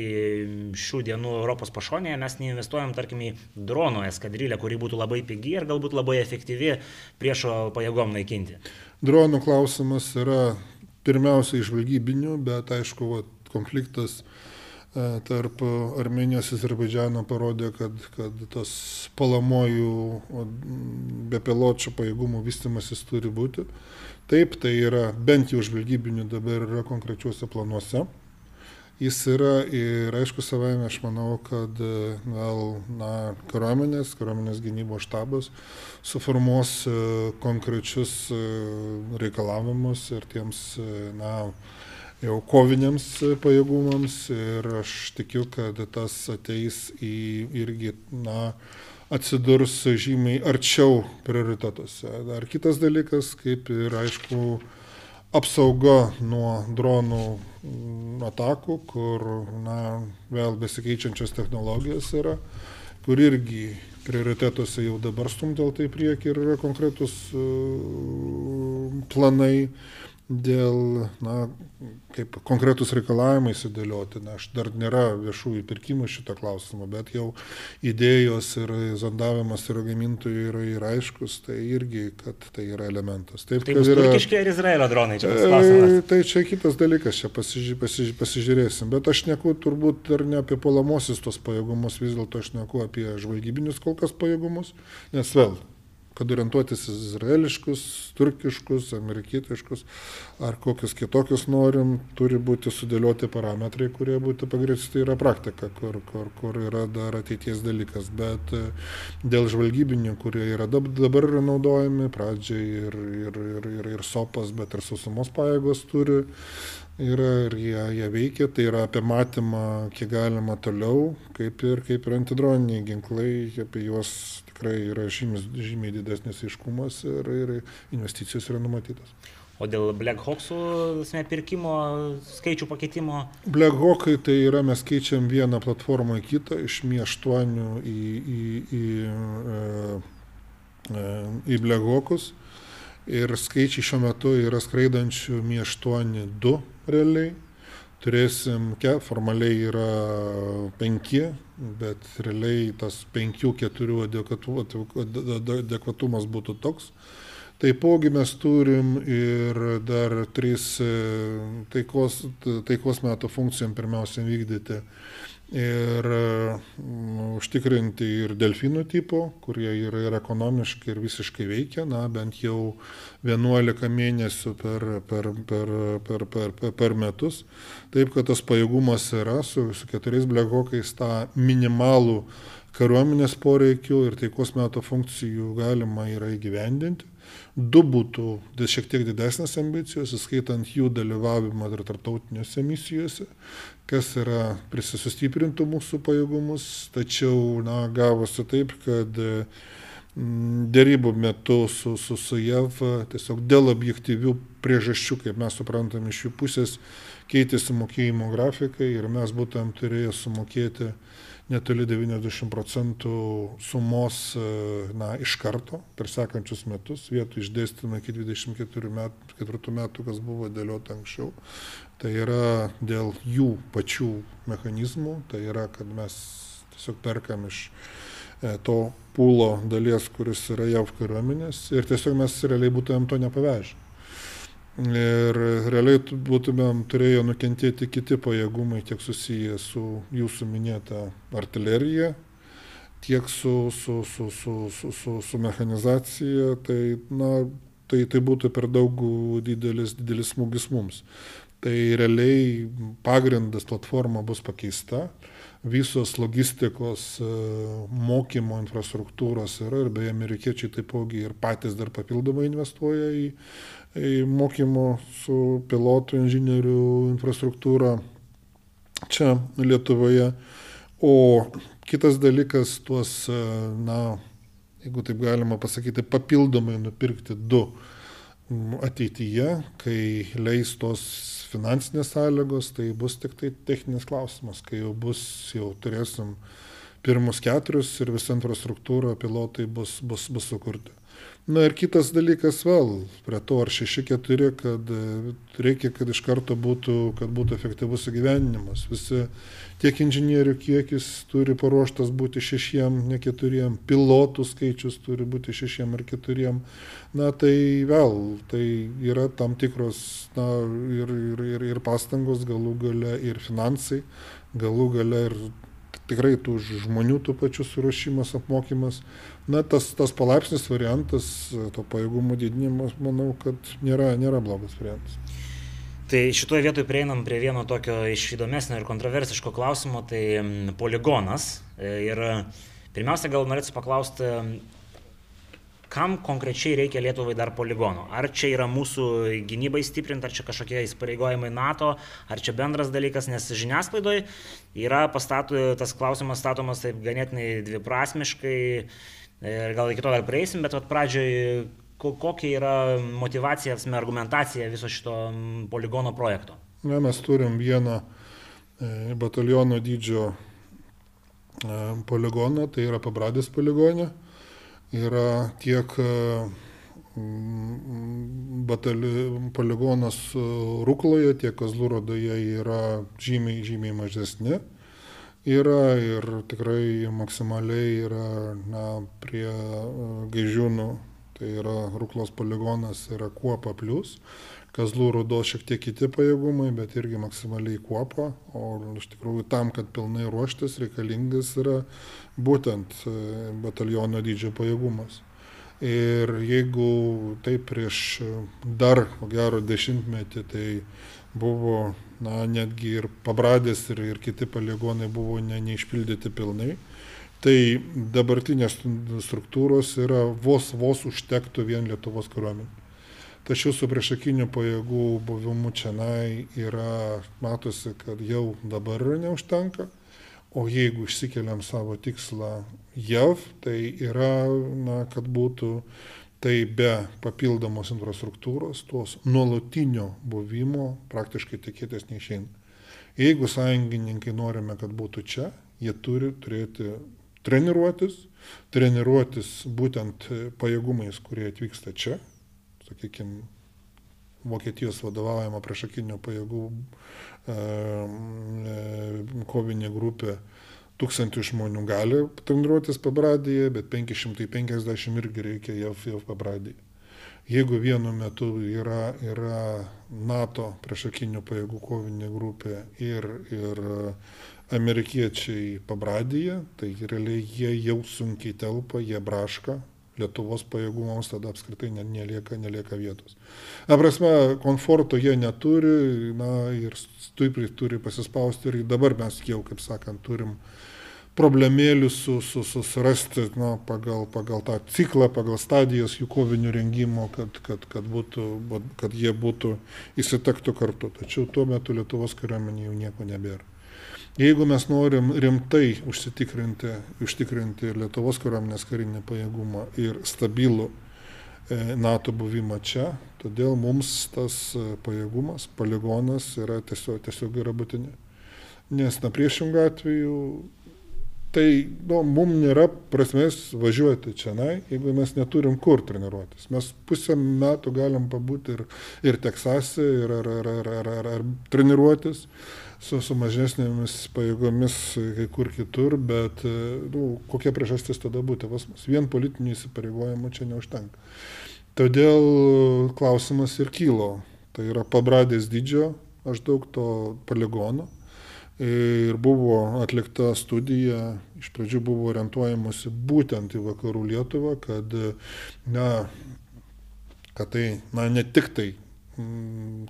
šių dienų Europos pašonėje, mes neinvestuojam, tarkim, į dronų eskadrilę, kuri būtų labai pigi ir galbūt labai efektyvi priešo pajėgom naikinti? Dronų klausimas yra pirmiausia išvalgybinių, bet aišku, va, konfliktas e, tarp Armenijos ir Azerbaidžiano parodė, kad, kad tas palamojų bepiločių pajėgumų vystimasis turi būti. Taip, tai yra bent jau žvalgybinių dabar yra konkrečiuose planuose. Jis yra ir aišku savaime aš manau, kad gal na, kariuomenės, kariuomenės gynybos štabas suformuos e, konkrečius e, reikalavimus ir tiems na, jau koviniams pajėgumams ir aš tikiu, kad tas ateis į irgi na, atsidurs žymiai arčiau prioritetuose. Dar kitas dalykas, kaip ir aišku, apsauga nuo dronų mm, atakų, kur na, vėl besikeičiančios technologijos yra, kur irgi prioritetuose jau dabar stumteltai prieki ir yra konkretus uh, planai dėl, na, kaip konkretus reikalavimai sudėlioti, na, aš dar nėra viešųjų pirkimų šito klausimo, bet jau idėjos ir zondavimas yra gamintojų yra ir aiškus, tai irgi, kad tai yra elementas. Taip, tai yra, turkiški ar Izraelio dronai čia klausimas? E, tai čia kitas dalykas, čia pasiži, pasiži, pasižiūrėsim, bet aš neku turbūt dar ne apie puolamosius tos pajėgumus, vis dėlto aš neku apie žvalgybinius kol kas pajėgumus, nes vėl kad orientuotis izraeliškus, turkiškus, amerikietiškus ar kokius kitokius norim, turi būti sudėlioti parametrai, kurie būtų pagrįsti yra praktika, kur, kur, kur yra dar ateities dalykas. Bet e, dėl žvalgybinių, kurie yra dabar naudojami, pradžiai ir, ir, ir, ir, ir sopas, bet ir sausumos pajėgos turi yra ir jie, jie veikia, tai yra apie matymą, kiek galima toliau, kaip ir, kaip ir antidroniniai ginklai, apie juos tikrai yra žymis, žymiai didesnis aiškumas ir, ir investicijos yra numatytos. O dėl Black Hawksų pirkimo skaičių pakeitimo? Black Hawkai tai yra mes keičiam vieną platformą į kitą, iš Mi 8 į, į, į, į, e, į Black Hawkus. Ir skaičiai šiuo metu yra skraidančių Mi 8 2 realiai. Turėsim, ke, formaliai yra penki, bet realiai tas penkių, keturių adekvatumas būtų toks. Taipogi mes turim ir dar trys e, taikos, taikos metų funkcijom pirmiausia vykdyti ir mm, užtikrinti ir delfinų tipo, kurie yra ir ekonomiškai ir visiškai veikia, na, bent jau 11 mėnesių per, per, per, per, per, per, per metus. Taip, kad tas pajėgumas yra su, su keturiais blekokais tą minimalų kariuomenės poreikių ir taikos metų funkcijų galima yra įgyvendinti. Du būtų šiek tiek didesnės ambicijos, įskaitant jų dalyvavimą ir tarptautinėse misijose kas yra prisisustiprintų mūsų pajėgumus, tačiau na, gavosi taip, kad mm, dėrybų metu su, su, su JAV tiesiog dėl objektyvių priežasčių, kaip mes suprantam iš jų pusės, keitėsi mokėjimo grafikai ir mes būtent turėjome sumokėti netoli 90 procentų sumos na, iš karto per sekančius metus, vietų išdėstymą iki 24 metų, metų, kas buvo dėliota anksčiau. Tai yra dėl jų pačių mechanizmų, tai yra, kad mes tiesiog perkam iš e, to pūlo dalies, kuris yra JAV kariuomenės ir tiesiog mes realiai būtumėm to nepavežę. Ir realiai būtumėm turėję nukentėti kiti pajėgumai, tiek susiję su jūsų minėta artilerija, tiek su, su, su, su, su, su, su mechanizacija, tai, na, tai, tai būtų per daug didelis, didelis smūgis mums. Tai realiai pagrindas platforma bus pakeista, visos logistikos e, mokymo infrastruktūros yra ir beje amerikiečiai taipogi ir patys dar papildomai investuoja į, į mokymo su pilotų inžinierių infrastruktūrą čia Lietuvoje. O kitas dalykas, tuos, e, na, jeigu taip galima pasakyti, papildomai nupirkti du ateityje, kai leis tos finansinės sąlygos, tai bus tik tai techninis klausimas, kai jau bus, jau turėsim pirmus keturis ir visa infrastruktūra, pilotai bus, bus, bus sukurti. Na ir kitas dalykas vėl, prie to ar 6-4, kad e, reikia, kad iš karto būtų, kad būtų efektyvus įgyvenimas. Visi tiek inžinierių kiekis turi paruoštas būti šešiem, ne keturiem, pilotų skaičius turi būti šešiem ar keturiem. Na tai vėl, tai yra tam tikros na, ir, ir, ir, ir pastangos, galų gale ir finansai, galų gale ir tikrai tų žmonių tų pačių suruošimas, apmokymas. Na, tas, tas palaipsnis variantas, to pajėgumo didinimas, manau, kad nėra, nėra blogas variantas. Tai šitoje vietoje prieinam prie vieno tokio iš įdomesnio ir kontroversiško klausimo, tai poligonas. E, ir pirmiausia, gal norėčiau paklausti, kam konkrečiai reikia Lietuvai dar poligono? Ar čia yra mūsų gynybai stiprinti, ar čia kažkokie įsipareigojimai NATO, ar čia bendras dalykas, nes žiniasklaidoje yra pastatu, tas klausimas statomas taip ganėtinai dviprasmiškai ir gal iki to dar prieisim, bet pradžioj kokia yra motivacija, argumentacija viso šito poligono projekto? Na, mes turim vieną e, bataliono dydžio e, poligoną, tai yra Pabradės poligonė yra tiek e, batali, poligonas e, Rukloje, tiek Kazlūrodoje yra žymiai, žymiai mažesni. Yra ir tikrai maksimaliai yra na, prie e, gaižiūnų, tai yra Ruklos poligonas, yra kuopa plus. Kazlų rudos šiek tiek kiti pajėgumai, bet irgi maksimaliai kuopa, o iš tikrųjų tam, kad pilnai ruoštis, reikalingas yra būtent e, bataliono dydžio pajėgumas. Ir jeigu taip prieš e, dar, ko gero, dešimtmetį, tai buvo, na, netgi ir pabradės ir, ir kiti poligonai buvo ne, neišpildyti pilnai, tai dabartinės struktūros yra vos vos užtektų vien Lietuvos kariuomenė. Tačiau su priešakinių pajėgų buvimu čia yra, matosi, kad jau dabar neužtenka, o jeigu išsikeliam savo tikslą JAV, tai yra, na, kad būtų tai be papildomos infrastruktūros, tuos nuolatinio buvimo praktiškai tikėtis neišeina. Jeigu sąjungininkai norime, kad būtų čia, jie turi turėti treniruotis, treniruotis būtent pajėgumais, kurie atvyksta čia, sakykime, Vokietijos vadovaujama priešakinių pajėgų e, e, kovinė grupė tūkstantį žmonių gali treniruotis pabradėje, bet 550 irgi reikia JAV, JAV pabradėje. Jeigu vienu metu yra, yra NATO priešakinių pajėgų kovinė grupė ir, ir amerikiečiai pabradėje, tai realiai jie jau sunkiai telpa, jie braška, Lietuvos pajėgumams tada apskritai nelieka, nelieka vietos. Aprasme, komforto jie neturi na, ir stipriai turi pasispausti ir dabar mes jau, kaip sakant, turim problemėlių su, su, susirasti na, pagal, pagal tą ciklą, pagal stadijas jų kovinių rengimo, kad, kad, kad, būtų, kad jie būtų įsitektų kartu. Tačiau tuo metu Lietuvos kariuomenė jau nieko nebėra. Jeigu mes norim rimtai užsitikrinti, užtikrinti Lietuvos kariuomenės karinį pajėgumą ir stabilų e, NATO buvimą čia, todėl mums tas e, pajėgumas, poligonas yra tiesiog, tiesiog yra būtini. Nes na priešingų atveju tai nu, mums nėra prasmės važiuoti čia, na, jeigu mes neturim kur treniruotis. Mes pusę metų galim pabūti ir, ir Teksase, ir ar, ar, ar, ar, ar, ar treniruotis su, su mažesnėmis pajėgomis kai kur kitur, bet nu, kokia priežastis tada būti pas mus. Vien politinių įsipareigojimų čia neužtenka. Todėl klausimas ir kilo. Tai yra pabradės dydžio maždaug to poligono ir buvo atlikta studija, iš pradžių buvo orientuojamosi būtent į vakarų Lietuvą, kad, na, kad tai, na, ne tik tai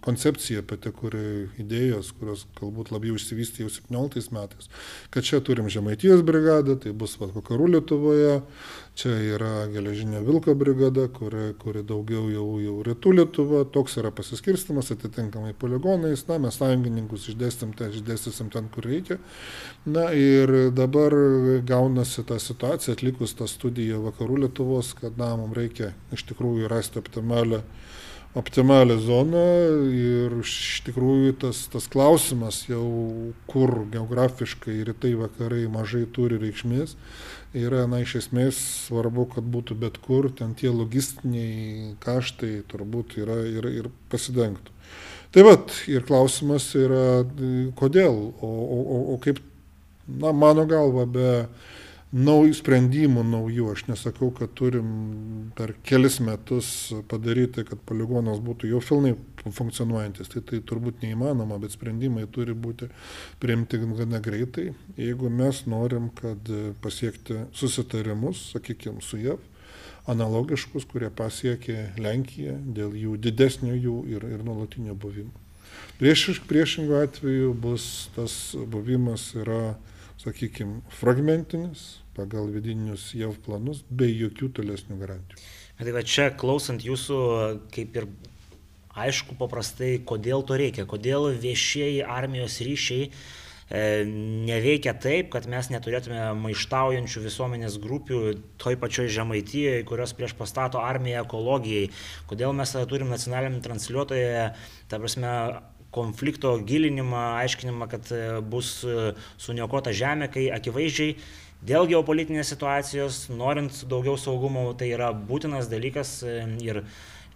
koncepcija pati, kuri idėjos, kurios galbūt labiau išsivystė jau 17 metais, kad čia turim Žemaitijos brigadą, tai bus va, vakarų Lietuvoje, čia yra Geležinė Vilko brigada, kuri, kuri daugiau jau, jau rytų Lietuva, toks yra pasiskirstimas atitinkamai poligonais, na, mes sąjungininkus išdėstym ten, išdėstysim ten, kur reikia. Na ir dabar gaunasi ta situacija, atlikus tą studiją vakarų Lietuvos, kad, na, mums reikia iš tikrųjų rasti optimalią optimalią zoną ir iš tikrųjų tas, tas klausimas jau, kur geografiškai rytai vakarai mažai turi reikšmės, yra, na, iš esmės svarbu, kad būtų bet kur, ten tie logistiniai kaštai turbūt yra ir, ir pasidengtų. Tai vad, ir klausimas yra, kodėl, o, o, o, kaip, na, mano galva, be naujų sprendimų naujų. Aš nesakau, kad turim per kelis metus padaryti, kad poligonas būtų jau pilnai funkcionuojantis. Tai tai turbūt neįmanoma, bet sprendimai turi būti priimti gana greitai. Jeigu mes norim, kad pasiekti susitarimus, sakykime, su JAV, analogiškus, kurie pasiekė Lenkiją dėl jų didesnio jų ir, ir nuolatinio buvimo. Prieš, priešingų atveju bus tas buvimas yra, sakykime, fragmentinis, pagal vidinius JAV planus be jokių tolesnių garantijų. Tai va čia klausant jūsų, kaip ir aišku paprastai, kodėl to reikia, kodėl viešieji armijos ryšiai e, neveikia taip, kad mes neturėtume maištaujančių visuomenės grupių toj pačioj Žemaitijoje, kurios prieš pastato armiją ekologijai. Kodėl mes turim nacionaliniam transliuotoje, ta prasme, konflikto gilinimą, aiškinimą, kad e, bus e, suniokota žemė, kai akivaizdžiai Dėl geopolitinės situacijos, norint daugiau saugumo, tai yra būtinas dalykas e, ir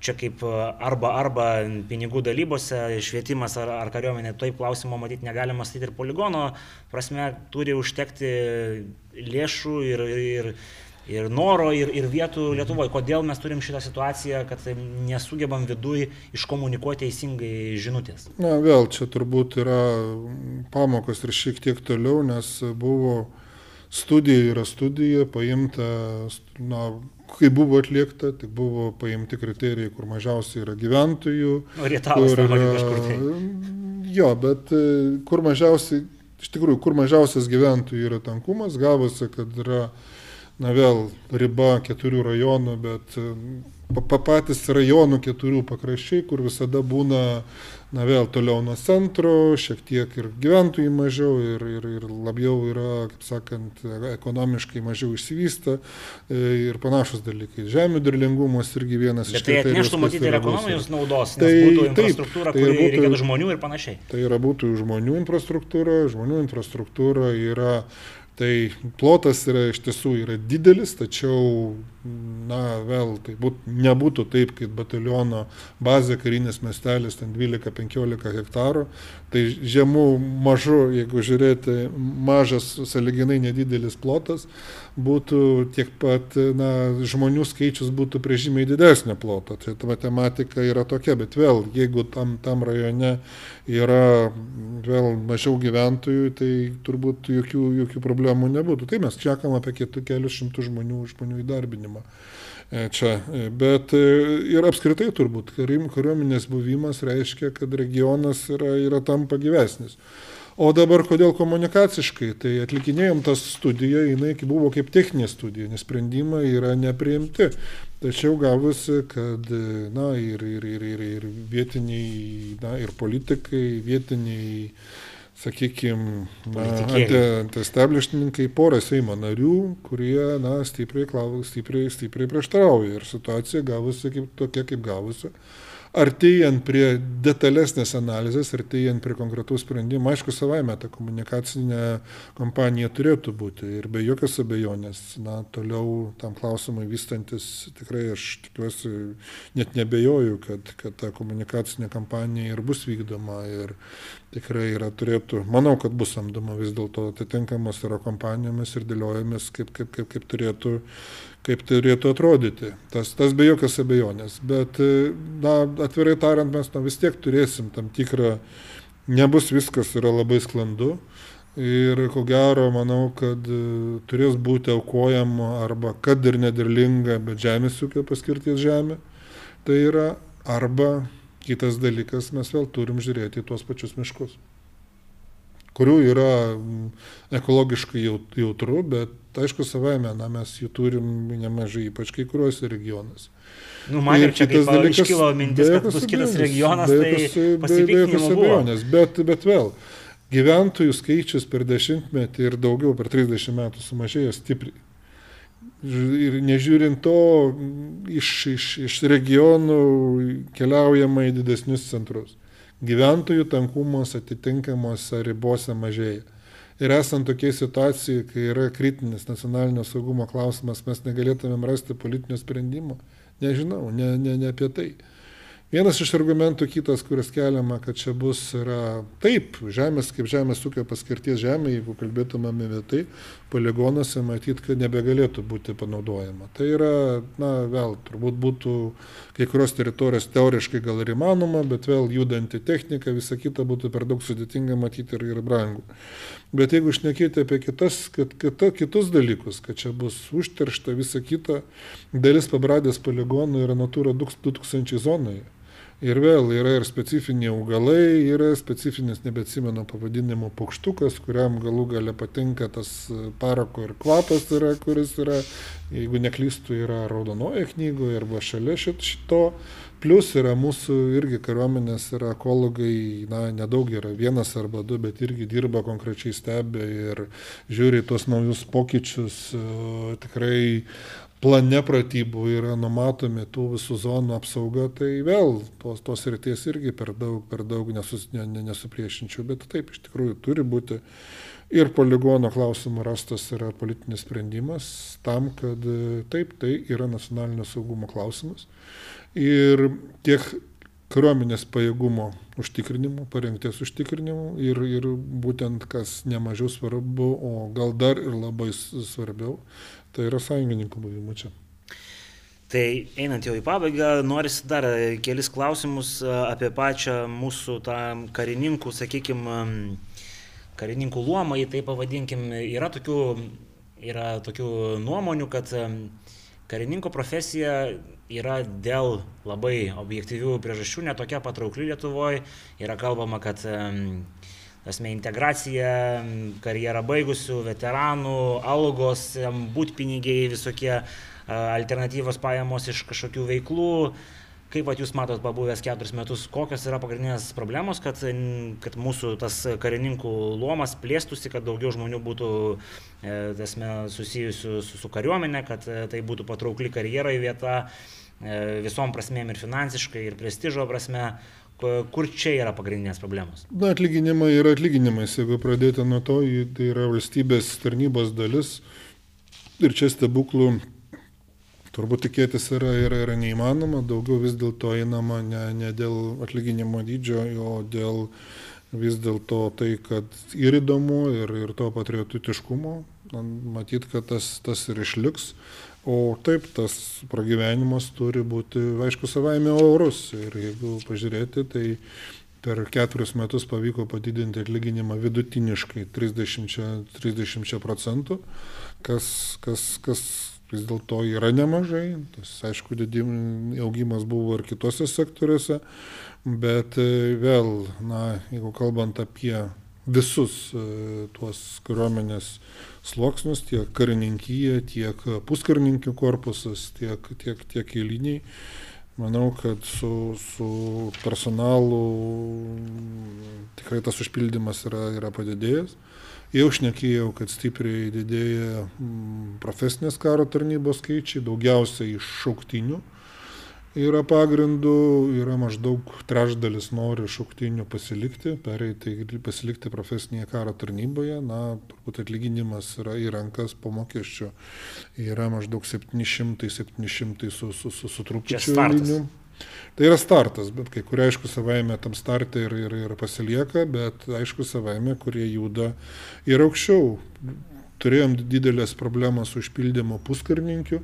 čia kaip e, arba arba pinigų dalybose, švietimas ar, ar kariuomenė, toj klausimo matyti negalima statyti ir poligono, prasme, turi užtekti lėšų ir, ir, ir noro, ir, ir vietų Lietuvoje. Kodėl mes turim šitą situaciją, kad nesugebam viduje iškomunikuoti teisingai žinutės? Na, vėl čia turbūt yra pamokos ir šiek tiek toliau, nes buvo studija yra studija, paimta, na, kai buvo atliekta, tai buvo paimti kriterijai, kur mažiausiai yra gyventojų. O Rietavas kur yra kažkur tai. Jo, bet e, kur mažiausiai, iš tikrųjų, kur mažiausias gyventojų yra tankumas, gavosi, kad yra, na vėl, riba keturių rajonų, bet patys rajonų keturių pakraščiai, kur visada būna na vėl toliau nuo centro, šiek tiek ir gyventojų mažiau ir, ir, ir labiau yra, kaip sakant, ekonomiškai mažiau išsivystę e, ir panašus dalykai. Žemių derlingumas irgi vienas Bet iš tai atneštų matyti ir ekonomijos naudos, tai būtų infrastruktūra, taip, tai būtų, reikėtų žmonių ir panašiai. Tai yra būtų žmonių infrastruktūra, žmonių infrastruktūra yra Tai plotas yra iš tiesų yra didelis, tačiau na, vėl tai būt, nebūtų taip, kaip bataliono bazė karinės miestelis, ten 12-15 hektarų, tai žemų mažu, jeigu žiūrėti, mažas, saliginai nedidelis plotas, būtų tiek pat, na, žmonių skaičius būtų prie žymiai didesnio ploto. Tai ta matematika yra tokia, bet vėl, jeigu tam, tam rajone yra vėl mažiau gyventojų, tai turbūt jokių, jokių problemų nebūtų. Tai mes čiakam apie kelius šimtų žmonių, žmonių įdarbinimą. E, čia. E, bet e, ir apskritai turbūt kariuomenės buvimas reiškia, kad regionas yra, yra tampa gyvesnis. O dabar kodėl komunikaciškai? Tai atlikinėjom tą studiją, jinai buvo kaip techninė studija, nes sprendimai yra nepriimti. Tačiau gavosi, kad na, ir, ir, ir, ir, ir vietiniai, na, ir politikai, vietiniai sakykime, anti-establishmentai, porą Seimo narių, kurie na, stipriai, stipriai, stipriai prieštarauja ir situacija gavosi kaip, tokia, kaip gavosi artėjant prie detalesnės analizės, artėjant prie konkretaus sprendimo, aišku, savaime ta komunikacinė kampanija turėtų būti ir be jokios abejonės, na, toliau tam klausimui vystantis, tikrai aš tikiuosi, net nebejoju, kad, kad ta komunikacinė kampanija ir bus vykdoma ir tikrai yra turėtų, manau, kad bus samdoma vis dėlto atitinkamos yra kompanijomis ir dėliojamės, kaip, kaip, kaip, kaip turėtų kaip turėtų atrodyti. Tas, tas be jokios abejonės. Bet, na, atvirai tariant, mes na, vis tiek turėsim tam tikrą nebus viskas yra labai sklandu. Ir ko gero, manau, kad e, turės būti aukojama arba kad ir nederlinga, bet žemės ūkio paskirties žemė. Tai yra arba kitas dalykas, mes vėl turim žiūrėti į tuos pačius miškus, kurių yra ekologiškai jautru, bet aišku, savaime, na, mes jų turim nemažai, ypač kai kuriuose regionuose. Nu, matėm, čia kitas dalykas, iškilo mintis, kad bus kitas regionas, be jokios, tai jokios abejonės, bet, bet vėl, gyventojų skaičius per dešimtmetį ir daugiau per 30 metų sumažėjo stipriai. Ir nežiūrint to, iš, iš, iš regionų keliaujama į didesnius centrus. Gyventojų tankumas atitinkamuose ribose mažėja. Ir esant tokiai situacijai, kai yra kritinis nacionalinio saugumo klausimas, mes negalėtumėm rasti politinio sprendimo. Nežinau, ne, ne, ne apie tai. Vienas iš argumentų kitas, kuris keliama, kad čia bus, yra taip, žemės kaip žemės ūkio paskirties žemė, jeigu kalbėtumėme apie tai, poligonuose matyt, kad nebegalėtų būti panaudojama. Tai yra, na, vėl, turbūt būtų kai kurios teritorijos teoriškai gal ir įmanoma, bet vėl judanti technika, visa kita būtų per daug sudėtinga matyti ir, ir brangų. Bet jeigu šnekėti apie kitas, kad, kita, kitus dalykus, kad čia bus užteršta visa kita, dalis pabradės poligonų yra Natūra 2000 zonoje. Ir vėl yra ir specifiniai augalai, yra specifinis, nebeatsimenu pavadinimo, paukštukas, kuriam galų gale patinka tas parako ir kvapas yra, kuris yra, jeigu neklystų, yra raudonoje knygoje arba šalia šito. Plus yra mūsų irgi kariuomenės yra ekologai, na, nedaug yra, vienas arba du, bet irgi dirba konkrečiai stebė ir žiūri tuos naujus pokyčius, tikrai plane pratybų yra numatomi tų visų zonų apsauga, tai vėl tos, tos ryties irgi per daug, per daug nesus, ne, ne, nesupriešinčiau, bet taip iš tikrųjų turi būti ir poligono klausimų rastas yra politinis sprendimas tam, kad taip, tai yra nacionalinio saugumo klausimas. Ir tiek kariuomenės pajėgumo užtikrinimu, parengties užtikrinimu ir, ir būtent kas nemažiau svarbu, o gal dar ir labai svarbiau, Tai yra sąjungininkų buvimo čia. Tai einant jau į pabaigą, norisi dar kelis klausimus e, apie pačią mūsų tą karininkų, sakykime, karininkų luomą, į tai pavadinkim. Yra tokių, yra tokių nuomonių, kad karininko profesija yra dėl labai objektyvių priežasčių netokia patraukli Lietuvoje. Yra kalbama, kad asme integracija, karjerą baigusių, veteranų, algos, būtpinigiai, visokie alternatyvos pajamos iš kažkokių veiklų. Kaip vat, jūs matot, pabuvęs keturis metus, kokios yra pagrindinės problemos, kad, kad mūsų tas karininkų luomas plėstųsi, kad daugiau žmonių būtų e, tasme, susijusių su, su kariuomenė, kad e, tai būtų patraukli karjerai vieta e, visom prasmėm ir finansiškai, ir prestižo prasme. Kur čia yra pagrindinės problemos? Na, atlyginimai yra atlyginimais. Jeigu pradėti nuo to, tai yra valstybės tarnybos dalis. Ir čia stebuklų turbūt tikėtis yra, yra, yra neįmanoma. Daugiau vis dėlto einama ne, ne dėl atlyginimo dydžio, o dėl vis dėlto tai, kad ir įdomu, ir, ir to patriotiškumo. Matyt, kad tas, tas ir išliks. O taip, tas pragyvenimas turi būti, aišku, savaime orus. Ir jeigu pažiūrėti, tai per keturis metus pavyko padidinti atlyginimą vidutiniškai 30, 30 procentų, kas, kas, kas vis dėlto yra nemažai. Tas, aišku, augimas buvo ir kitose sektoriuose, bet e, vėl, na, jeigu kalbant apie visus e, tuos kariuomenės sluoksnius, tiek karininkyje, tiek puskarininkių korpusas, tiek, tiek, tiek eiliniai. Manau, kad su, su personalu tikrai tas užpildymas yra, yra padidėjęs. Jau šnekėjau, kad stipriai didėja profesinės karo tarnybos skaičiai, daugiausiai iš šauktinių yra pagrindų, yra maždaug trečdalis nori šauktinių pasilikti, pereiti ir pasilikti profesinėje karo tarnyboje. Na, turbūt atlyginimas yra į rankas po mokesčio. Yra maždaug 700-700 su, su, su, su trupučiu liniu. Tai yra startas, bet kai kurie aišku savaime tam startė ir, ir, ir pasilieka, bet aišku savaime, kurie juda ir aukščiau turėjom didelės problemas su užpildymo puskarininkių.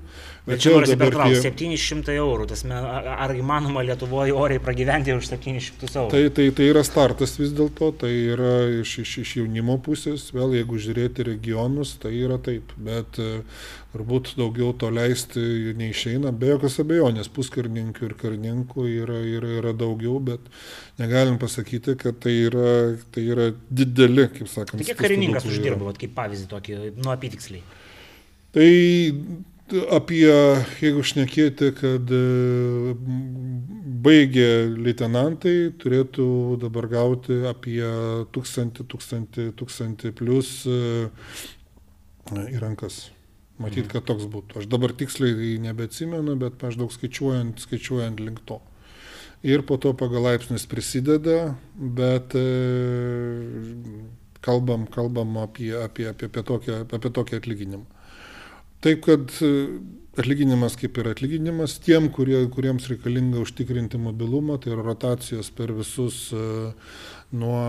Bet, čia noriu pertraukti, tie... 700 eurų, tas, ar, ar įmanoma Lietuvoje oriai pragyventi už 700 eurų? Tai, tai, tai yra startas vis dėlto, tai yra iš, iš, iš jaunimo pusės, vėl jeigu žiūrėti regionus, tai yra taip, bet turbūt daugiau to leisti neišeina, be jokios abejonės, puskarininkių ir karininkų yra, yra, yra daugiau, bet negalim pasakyti, kad tai yra, tai yra dideli, kaip sakant. Tai kiek karininkas uždirba, kaip pavyzdį tokį, nu apytiksliai? Tai apie, jeigu šnekėti, kad e, baigė leitenantai, turėtų dabar gauti apie 1000, 1000, 1000 plus e, į rankas. Matyt, kad toks būtų. Aš dabar tiksliai nebeatsimenu, bet maždaug skaičiuojant, skaičiuojant link to ir po to pagal laipsnius prisideda, bet e, kalbam, kalbam apie, apie, apie, apie, tokią, apie tokį atlyginimą. Taip, kad e, atlyginimas kaip ir atlyginimas tiem, kurie, kuriems reikalinga užtikrinti mobilumą, tai yra rotacijos per visus, e, nuo,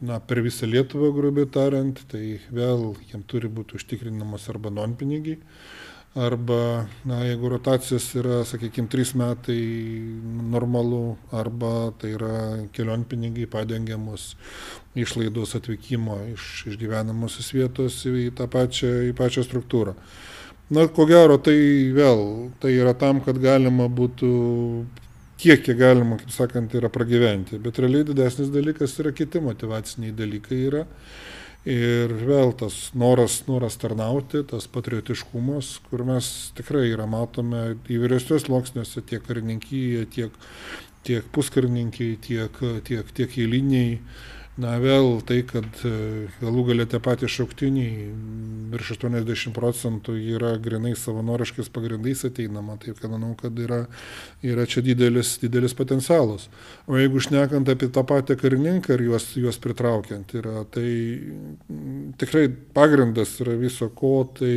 na, per visą Lietuvą, grubiai tariant, tai vėl jiems turi būti užtikrinamas arba non-pinigiai arba, na, jeigu rotacijos yra, sakykime, 3 metai normalu, arba tai yra kelionpinigiai padengiamus išlaidos atvykimo iš išgyvenamosios vietos į tą pačią, į pačią struktūrą. Na, ko gero, tai vėl, tai yra tam, kad galima būtų kiek, kiek galima, kaip sakant, yra pragyventi. Bet realiai didesnis dalykas yra kiti motivaciniai dalykai yra. Ir vėl tas noras, noras tarnauti, tas patriotiškumas, kur mes tikrai yra matome įvairiuose sluoksniuose, tiek karininkyje, tiek, tiek puskarininkiai, tiek, tiek, tiek eiliniai Na vėl tai, kad e, galų galę tie patys šauktiniai, virš 80 procentų yra grinai savanoriškais pagrindais ateinama, tai kad manau, kad yra, yra čia didelis, didelis potencialas. O jeigu šnekant apie tą patį karininką ir juos, juos pritraukiant, yra, tai tikrai pagrindas yra viso ko, tai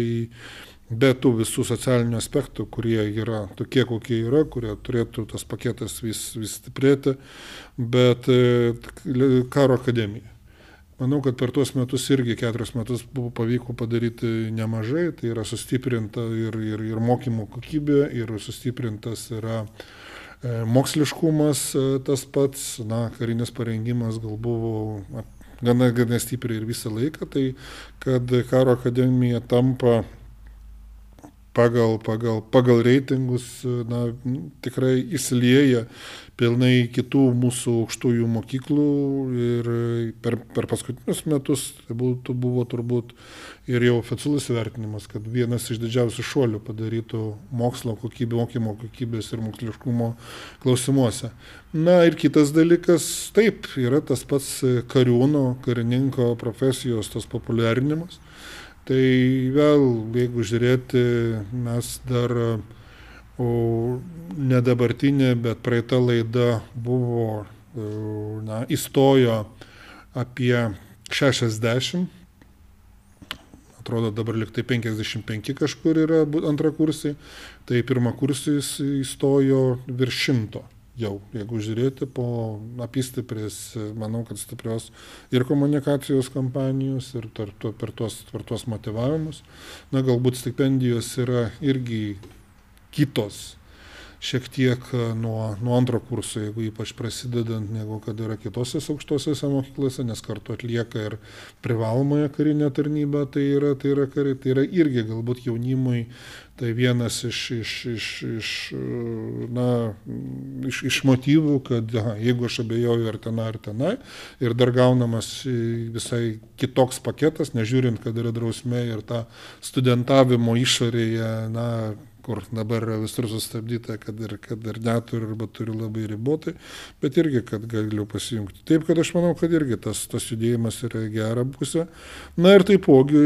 be tų visų socialinių aspektų, kurie yra tokie, kokie yra, kurie turėtų tas paketas vis, vis stiprėti, bet e, karo akademija. Manau, kad per tuos metus irgi keturis metus buvo pavyko padaryti nemažai, tai yra sustiprinta ir, ir, ir mokymų kokybė, ir sustiprintas yra e, moksliškumas e, tas pats, na, karinis parengimas gal buvo gana, gana stipriai ir visą laiką, tai kad karo akademija tampa pagal, pagal, pagal reitingus na, tikrai įsilieja pilnai kitų mūsų aukštųjų mokyklų ir per, per paskutinius metus tai būtų, buvo turbūt ir jau oficialus vertinimas, kad vienas iš didžiausių šuolių padarytų mokslo kokybė, mokymo kokybės ir moksliškumo klausimuose. Na ir kitas dalykas, taip, yra tas pats kariūno, karininko profesijos tas populiarinimas. Tai vėl, jeigu žiūrėti, mes dar, o ne dabartinė, bet praeita laida buvo, na, įstojo apie 60, atrodo dabar liktai 55 kažkur yra antrakursiai, tai pirmakursiais įstojo virš šimto jau, jeigu žiūrėti po apystiprės, manau, kad stiprios ir komunikacijos kampanijos, ir tar, to, per, tuos, per tuos motivavimus. Na, galbūt stipendijos yra irgi kitos šiek tiek nuo, nuo antro kurso, jeigu ypač prasidedant, negu kad yra kitose aukštosiose mokyklose, nes kartu atlieka ir privalomąją karinę tarnybą, tai yra, tai yra, tai yra irgi galbūt jaunimui Tai vienas iš, iš, iš, iš, na, iš, iš motyvų, kad aha, jeigu aš abejoju ar tenai, ar tenai, ir dar gaunamas visai kitoks paketas, nežiūrint, kad yra drausmė ir ta studentavimo išorėje, na, kur dabar yra visur sustabdyta, kad ir, kad ir neturiu arba turiu labai ribotai, bet irgi, kad galiu pasijungti. Taip, kad aš manau, kad irgi tas, tas judėjimas yra gera pusė. Na ir taipogi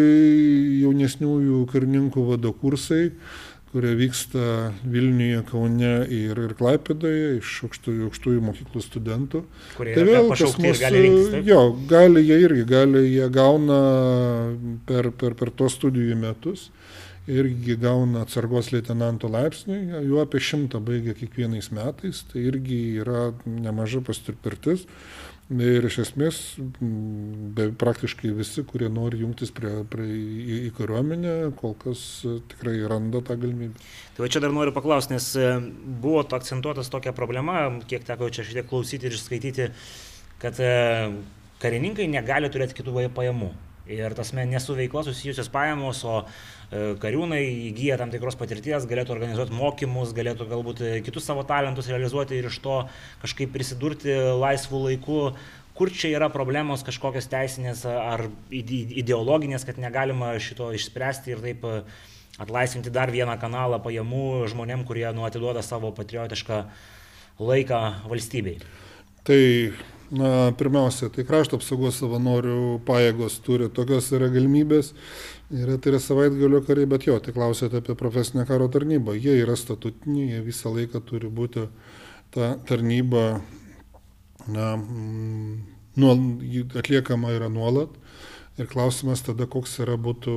jaunesniųjų karininkų vado kursai kurie vyksta Vilniuje, Kaune ir, ir Klaipėdoje iš aukštųjų, aukštųjų mokyklų studentų. Kurie tai vėl pas mus, gali rinktis, taip? jo, gali jie irgi, gali jie gauna per, per, per tos studijų metus irgi gauna atsargos leitenanto laipsnį, jų apie šimtą baigia kiekvienais metais, tai irgi yra nemaža pastirpirtis. Ir iš esmės be, praktiškai visi, kurie nori jungtis prie, prie, į, į kariuomenę, kol kas tikrai randa tą galimybę. Tai va čia dar noriu paklausti, nes buvo akcentuotas tokia problema, kiek teko čia šiek tiek klausyti ir išskaityti, kad karininkai negali turėti kitų pajamų. Ir tas nesų veikla susijusios pajamos, o e, kariūnai įgyja tam tikros patirties, galėtų organizuoti mokymus, galėtų galbūt e, kitus savo talentus realizuoti ir iš to kažkaip prisidurti laisvų laikų. Kur čia yra problemos kažkokios teisinės ar ideologinės, kad negalima šito išspręsti ir taip e, atlaisvinti dar vieną kanalą pajamų žmonėm, kurie nu, atiduoda savo patriotišką laiką valstybei. Tai Na, pirmiausia, tai krašto apsaugos savanorių pajėgos turi tokios yra galimybės, yra tai yra savaitgalio kariai, bet jo, tai klausėte apie profesinę karo tarnybą. Jie yra statutiniai, jie visą laiką turi būti ta tarnyba na, nuol, atliekama yra nuolat. Ir klausimas tada, koks yra būtų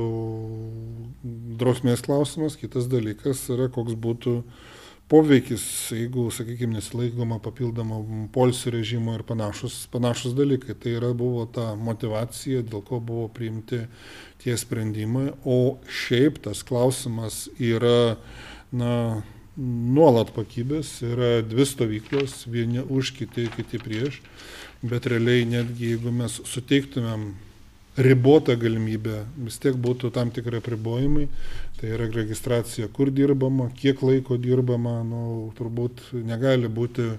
drausmės klausimas, kitas dalykas yra, koks būtų uh, poveikis, jeigu, sakykime, nesilaikoma papildomo polsio režimo ir panašus, panašus dalykai. Tai yra buvo ta motivacija, dėl ko buvo priimti tie sprendimai. O šiaip tas klausimas yra, na, nuolat pakybės, yra dvi stovyklos, vieni už, kiti, kiti prieš, bet realiai netgi jeigu mes suteiktumėm ribota galimybė, vis tiek būtų tam tikrai apribojimai, tai yra registracija, kur dirbama, kiek laiko dirbama, nu, turbūt negali būti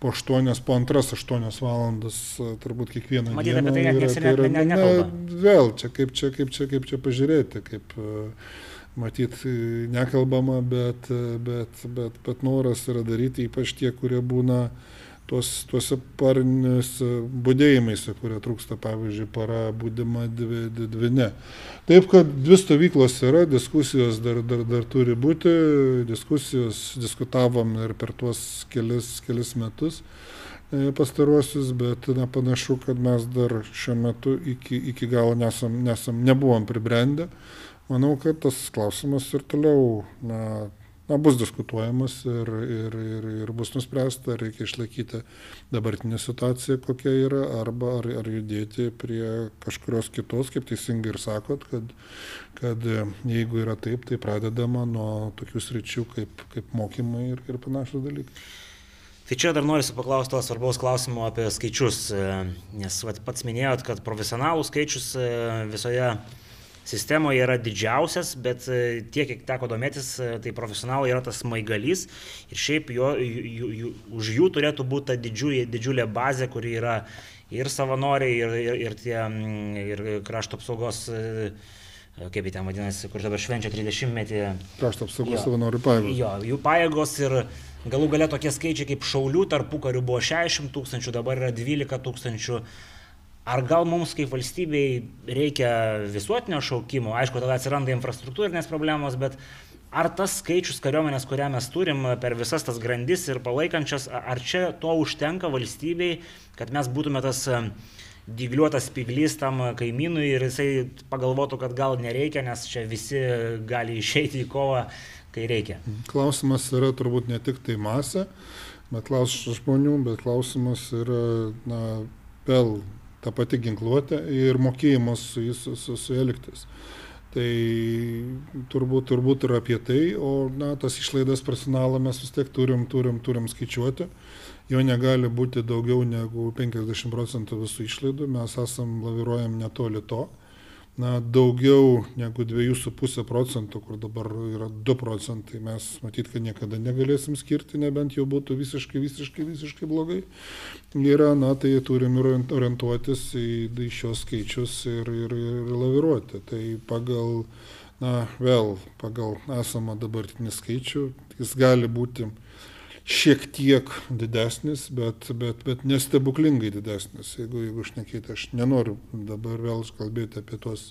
po 8, po 2-8 valandas, turbūt kiekvieną Matyt, dieną. Matyt, apie tai yra, tai ne, ne, ne, vėl, čia kaip čia, kaip čia, kaip čia pažiūrėti, kaip matyt, nekalbama, bet, bet, bet, bet noras yra daryti, ypač tie, kurie būna uh, tuos, tuose pariniuose būdėjimuose, kurie trūksta, pavyzdžiui, para būdima dvi, dvi ne. Taip, kad dvi stovyklos yra, diskusijos dar, dar, dar turi būti, diskusijos diskutavom ir per tuos kelis, kelis metus e, pastaruosius, bet na, panašu, kad mes dar šiuo metu iki, iki galo nesam, nesam, nebuvom pribrendę. Manau, kad tas klausimas ir toliau na, na, bus diskutuojamas ir, ir, ir, ir bus nuspręsta, ar reikia išlaikyti dabartinę situaciją, kokia yra, arba ar, ar judėti prie kažkurios kitos, kaip teisingai ir sakot, kad, kad jeigu yra taip, tai pradedama nuo tokių sričių kaip, kaip mokymai ir, ir panašus dalykai. Tai čia dar noriu paklausti to svarbaus klausimo apie skaičius, nes vat, pats minėjot, kad profesionalų skaičius visoje sistemoje yra didžiausias, bet e, tiek, kiek teko domėtis, e, tai profesionalai yra tas maigalys ir šiaip jo, jų, jų, už jų turėtų būti ta didžiulė, didžiulė bazė, kuri yra ir savanoriai, ir, ir, ir, tie, ir krašto apsaugos e, kaip jį ten vadinasi, kur dabar švenčia 30-metį. Krašto apsaugos savanorių pajėgos. Jo, jų pajėgos ir galų galia tokie skaičiai kaip šaulių tarpu karių buvo 60 tūkstančių, dabar yra 12 tūkstančių. Ar gal mums kaip valstybei reikia visuotinio šaukimo, aišku, tada atsiranda infrastruktūrinės problemos, bet ar tas skaičius kariuomenės, kurią mes turim per visas tas grandis ir palaikančias, ar čia to užtenka valstybei, kad mes būtume tas dygliuotas spiglys tam kaimynui ir jisai pagalvotų, kad gal nereikia, nes čia visi gali išeiti į kovą, kai reikia. Klausimas yra turbūt ne tik tai masė, bet klausimas žmonių, bet klausimas yra, na, vėl ta pati ginkluotė ir mokėjimas su jais su, su, su elgtis. Tai turbūt, turbūt ir apie tai, o na, tas išlaidas personalą mes vis tiek turim, turim, turim skaičiuoti. Jo negali būti daugiau negu 50 procentų visų išlaidų, mes esam laviruojam netoli to na, daugiau negu 2,5 procentų, kur dabar yra 2 procentai, mes matyt, kad niekada negalėsim skirti, nebent jau būtų visiškai, visiškai, visiškai blogai. Yra, na, tai turim ir orientuotis į, į šios skaičius ir, ir, ir laviruoti. Tai pagal, na, vėl, pagal esamą dabartinį skaičių, jis gali būti šiek tiek didesnis, bet, bet, bet nestebuklingai didesnis. Jeigu, jeigu šnekėti, aš nenoriu dabar vėl kalbėti apie tuos,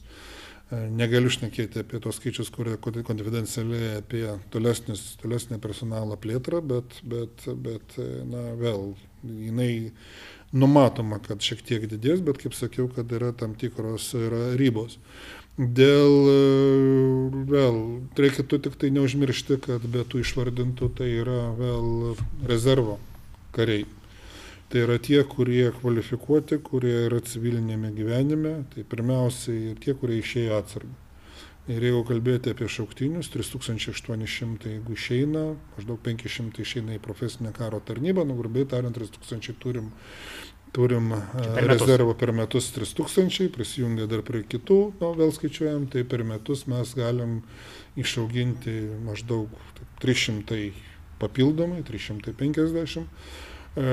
e, negaliu šnekėti apie tos skaičius, kurie konfidencialiai apie tolesnis, tolesnį personalą plėtrą, bet, bet, bet e, na, vėl jinai numatoma, kad šiek tiek didės, bet kaip sakiau, kad yra tam tikros yra ribos. Dėl, e, vėl, reikėtų tik tai neužmiršti, kad be tų išvardintų tai yra vėl rezervo kariai. Tai yra tie, kurie kvalifikuoti, kurie yra civilinėme gyvenime, tai pirmiausiai ir tie, kurie išėjo atsargų. Ir jeigu kalbėti apie šauktinius, 3800 jeigu išeina, maždaug 500 išeina į profesinę karo tarnybą, nu grubiai tariant, 3000 turim, turim per rezervą per metus 3000, prisijungia dar prie kitų, nu, vėl skaičiuojam, tai per metus mes galim išauginti maždaug 300 papildomai, 350 E,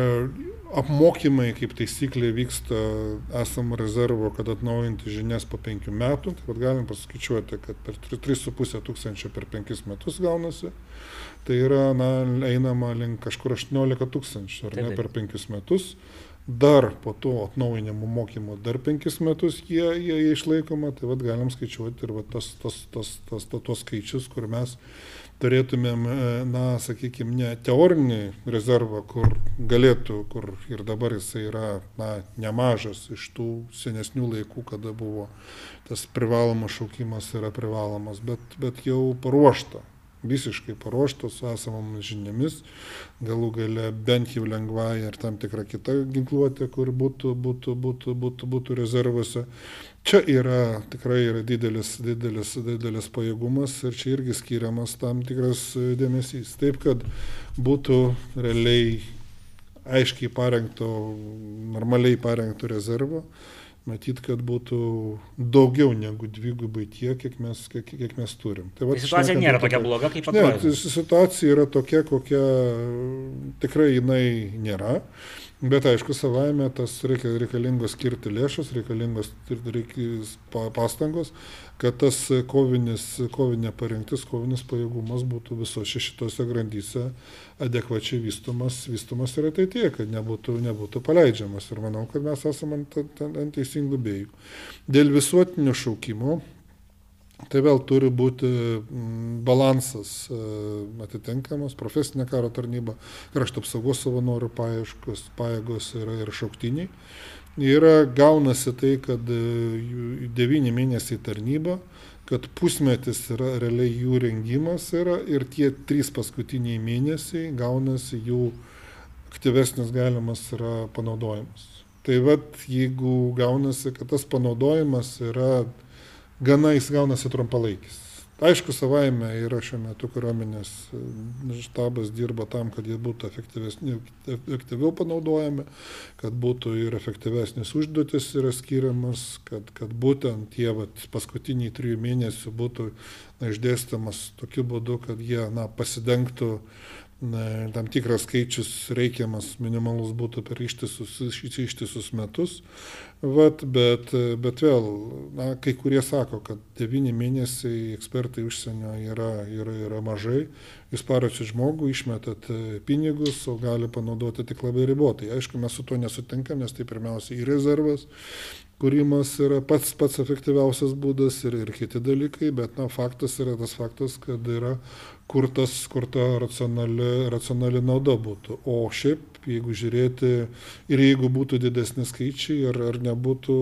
apmokymai kaip taisyklė vyksta esamo rezervo, kad atnaujinti žinias po penkių metų. Taip pat galim paskaičiuoti, kad per 3,5 tūkstančio per penkis metus gaunasi. Tai yra, na, einama link kažkur 18 tūkstančių, ar ne, per penkis metus. Dar po to atnaujinimo mokymo dar penkis metus jie, jie, jie išlaikoma, tai vad galim skaičiuoti ir va, tas, tas, tas, tas, tas, tos skaičius, kur mes turėtumėm, e, na, sakykime, ne teorinį rezervą, kur galėtų, kur ir dabar jisai yra, na, nemažas iš tų senesnių laikų, kada buvo tas privalomas šaukimas yra privalomas, bet, bet jau paruošta visiškai paruoštos su esamomis žiniomis, galų gale bent jau lengvai ir tam tikra kita ginkluotė, kur būtų, būtų, būtų, būtų, būtų rezervuose. Čia yra tikrai yra didelis, didelis, didelis pajėgumas ir čia irgi skiriamas tam tikras dėmesys. Taip, kad būtų realiai aiškiai parengto, normaliai parengto rezervo matyt, kad būtų daugiau negu dvigubai tiek, kiek mes, kiek, kiek mes turim. Tai, va, tai situacija nėra tokia bloga, kaip atrodo. Ne, situacija yra tokia, kokia tikrai jinai nėra. Bet aišku, savaime tas reikia, reikalingos skirti lėšas, reikalingos pastangos, kad tas kovinis, kovinė parengtis, kovinis pajėgumas būtų visose šitose grandyse adekvačiai vystomas, vystomas ir ateityje, kad nebūtų, nebūtų paleidžiamas. Ir manau, kad mes esame ant, ant, ant teisingų bėjų. Dėl visuotinio šaukimo Tai vėl turi būti mm, balansas e, atitinkamas, profesinė karo tarnyba, krašto apsaugos savanorių paieškos, pajėgos yra ir šauktiniai. Yra gaunasi tai, kad e, devyni mėnesiai tarnyba, kad pusmetis yra realiai jų rengimas yra ir tie trys paskutiniai mėnesiai gaunasi jų aktyvesnis galimas yra panaudojimas. Tai vad, jeigu gaunasi, kad tas panaudojimas yra gana jis gaunasi trumpalaikis. Aišku, savaime yra šiuo metu kariuomenės e, štabas dirba tam, kad jie būtų efektyviau panaudojami, kad būtų ir efektyvesnis užduotis yra skiriamas, kad, kad būtent tie vat, paskutiniai trijų mėnesių būtų na, išdėstamas tokiu būdu, kad jie na, pasidengtų na, tam tikras skaičius reikiamas minimalus būtų per ištisus, ištisus metus. Vat, bet, bet vėl, na, kai kurie sako, kad devyni mėnesiai ekspertai užsienio yra, yra, yra mažai, jūs parašyt žmogų, išmetat e, pinigus, o gali panaudoti tik labai ribotai. Aišku, mes su to nesutinkam, nes tai pirmiausia į rezervas, kūrimas yra pats pats efektyviausias būdas ir, ir kiti dalykai, bet na, faktas yra tas faktas, kad yra kur, tas, kur ta racionali, racionali nauda būtų. O šiaip jeigu žiūrėti ir jeigu būtų didesni skaičiai, ar, ar nebūtų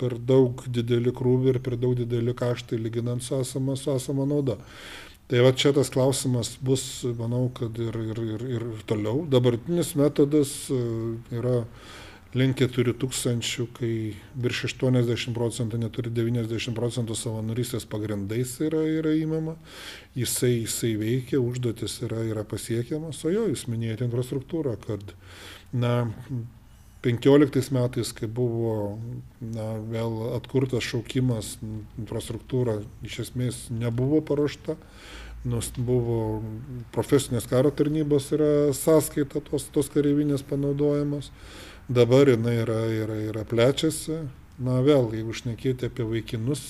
per daug dideli krūviai ir per daug dideli kaštai lyginant su esama, su esama nauda. Tai va čia tas klausimas bus, manau, kad ir, ir, ir, ir toliau. Dabartinis metodas e, yra link 4000, kai virš 80 procentų neturi 90 procentų savanorystės pagrindais yra, yra įmama, jisai, jisai veikia, užduotis yra, yra pasiekiamas, o jo, jūs minėjote infrastruktūrą, kad na, 15 metais, kai buvo na, vėl atkurtas šaukimas, infrastruktūra iš esmės nebuvo paruošta, nors buvo profesinės karo tarnybos yra sąskaita tos, tos kareivinės panaudojimas, dabar jinai yra, yra, yra plečiasi, Na vėl, jeigu šnekėti apie vaikinus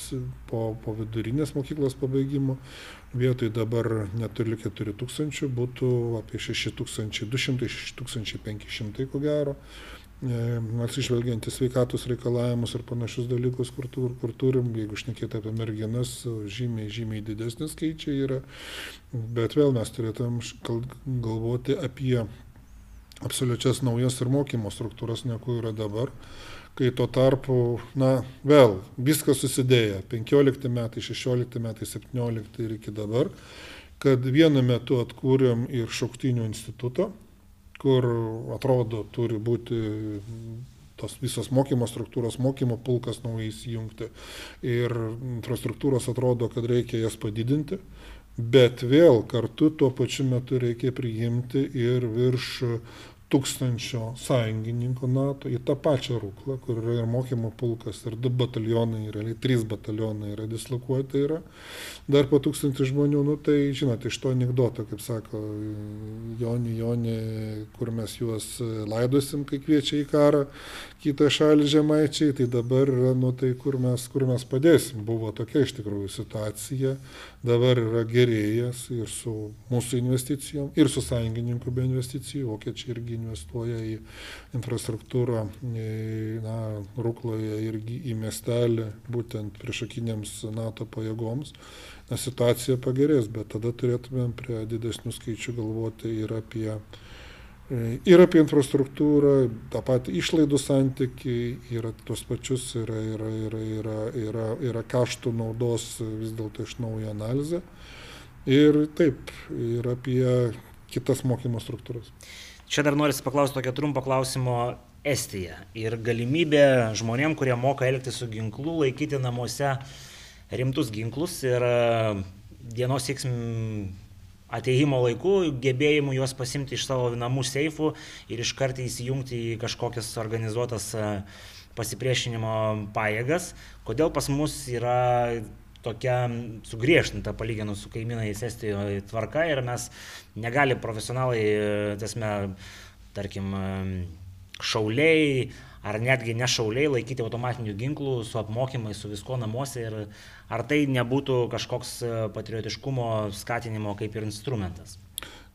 po, po vidurinės mokyklos pabaigimo, vietoj dabar netoli 4000 būtų apie 6200, 6500 ko gero. E, atsižvelgiant į sveikatos reikalavimus ir panašius dalykus, kur, tur, kur turim, jeigu šnekėti apie merginas, žymiai, žymiai didesni skaičiai yra, bet vėl mes turėtum galvoti apie absoliučias naujas ir mokymo struktūras, negu yra dabar. Kai tuo tarpu, na, vėl, viskas susidėjo. 15 metai, 16 metai, 17 ir iki dabar, kad vienu metu atkūrėm ir šauktinių institutą, kur atrodo turi būti tos visos mokymo struktūros, mokymo pulkas naujai įsijungti ir infrastruktūros atrodo, kad reikia jas padidinti, bet vėl kartu tuo pačiu metu reikia priimti ir virš tūkstančio sąjungininkų NATO į tą pačią rūklą, kur yra ir mokymo pulkas, ir du batalionai, realiai trys batalionai yra dislokuoti, yra. Dar po tūkstantį žmonių, nu tai žinote, iš to anegdoto, kaip sako Joni, Joni, kur mes juos laidosim, kai kviečia į karą, kitą šalį žemaičiai, tai dabar yra, nu tai kur mes, kur mes padėsim. Buvo tokia iš tikrųjų situacija, dabar yra gerėjas ir su mūsų investicijom, ir su sąjungininkų be investicijų, vokiečiai irgi investuoja į infrastruktūrą, na, Rukloje irgi į miestelį, būtent priešakiniams NATO pajėgoms. Na, situacija pagerės, bet tada turėtumėm prie didesnių skaičių galvoti ir apie ir apie infrastruktūrą, tą patį išlaidų santyki, yra tos pačius, yra, yra, yra, yra, yra, yra kaštų naudos vis dėlto iš naujo analizę. Ir taip, ir apie kitas mokymo struktūras. Čia dar norisi paklausti tokio trumpo klausimo Estija ir galimybė žmonėm, kurie moka elgtis su ginklu, laikyti namuose rimtus ginklus ir e, dienos sieksim ateimo laiku, gebėjimu juos pasimti iš savo namų seifų ir iš karto įsijungti į kažkokias organizuotas e, pasipriešinimo pajėgas. Kodėl pas mus yra tokia sugriežtinta palyginus su kaimynais Estijoje tvarka ir mes negali profesionalai, tasme, tarkim, šauliai ar netgi nešauliai laikyti automatinių ginklų su apmokymais, su visko namuose ir ar tai nebūtų kažkoks patriotiškumo skatinimo kaip ir instrumentas.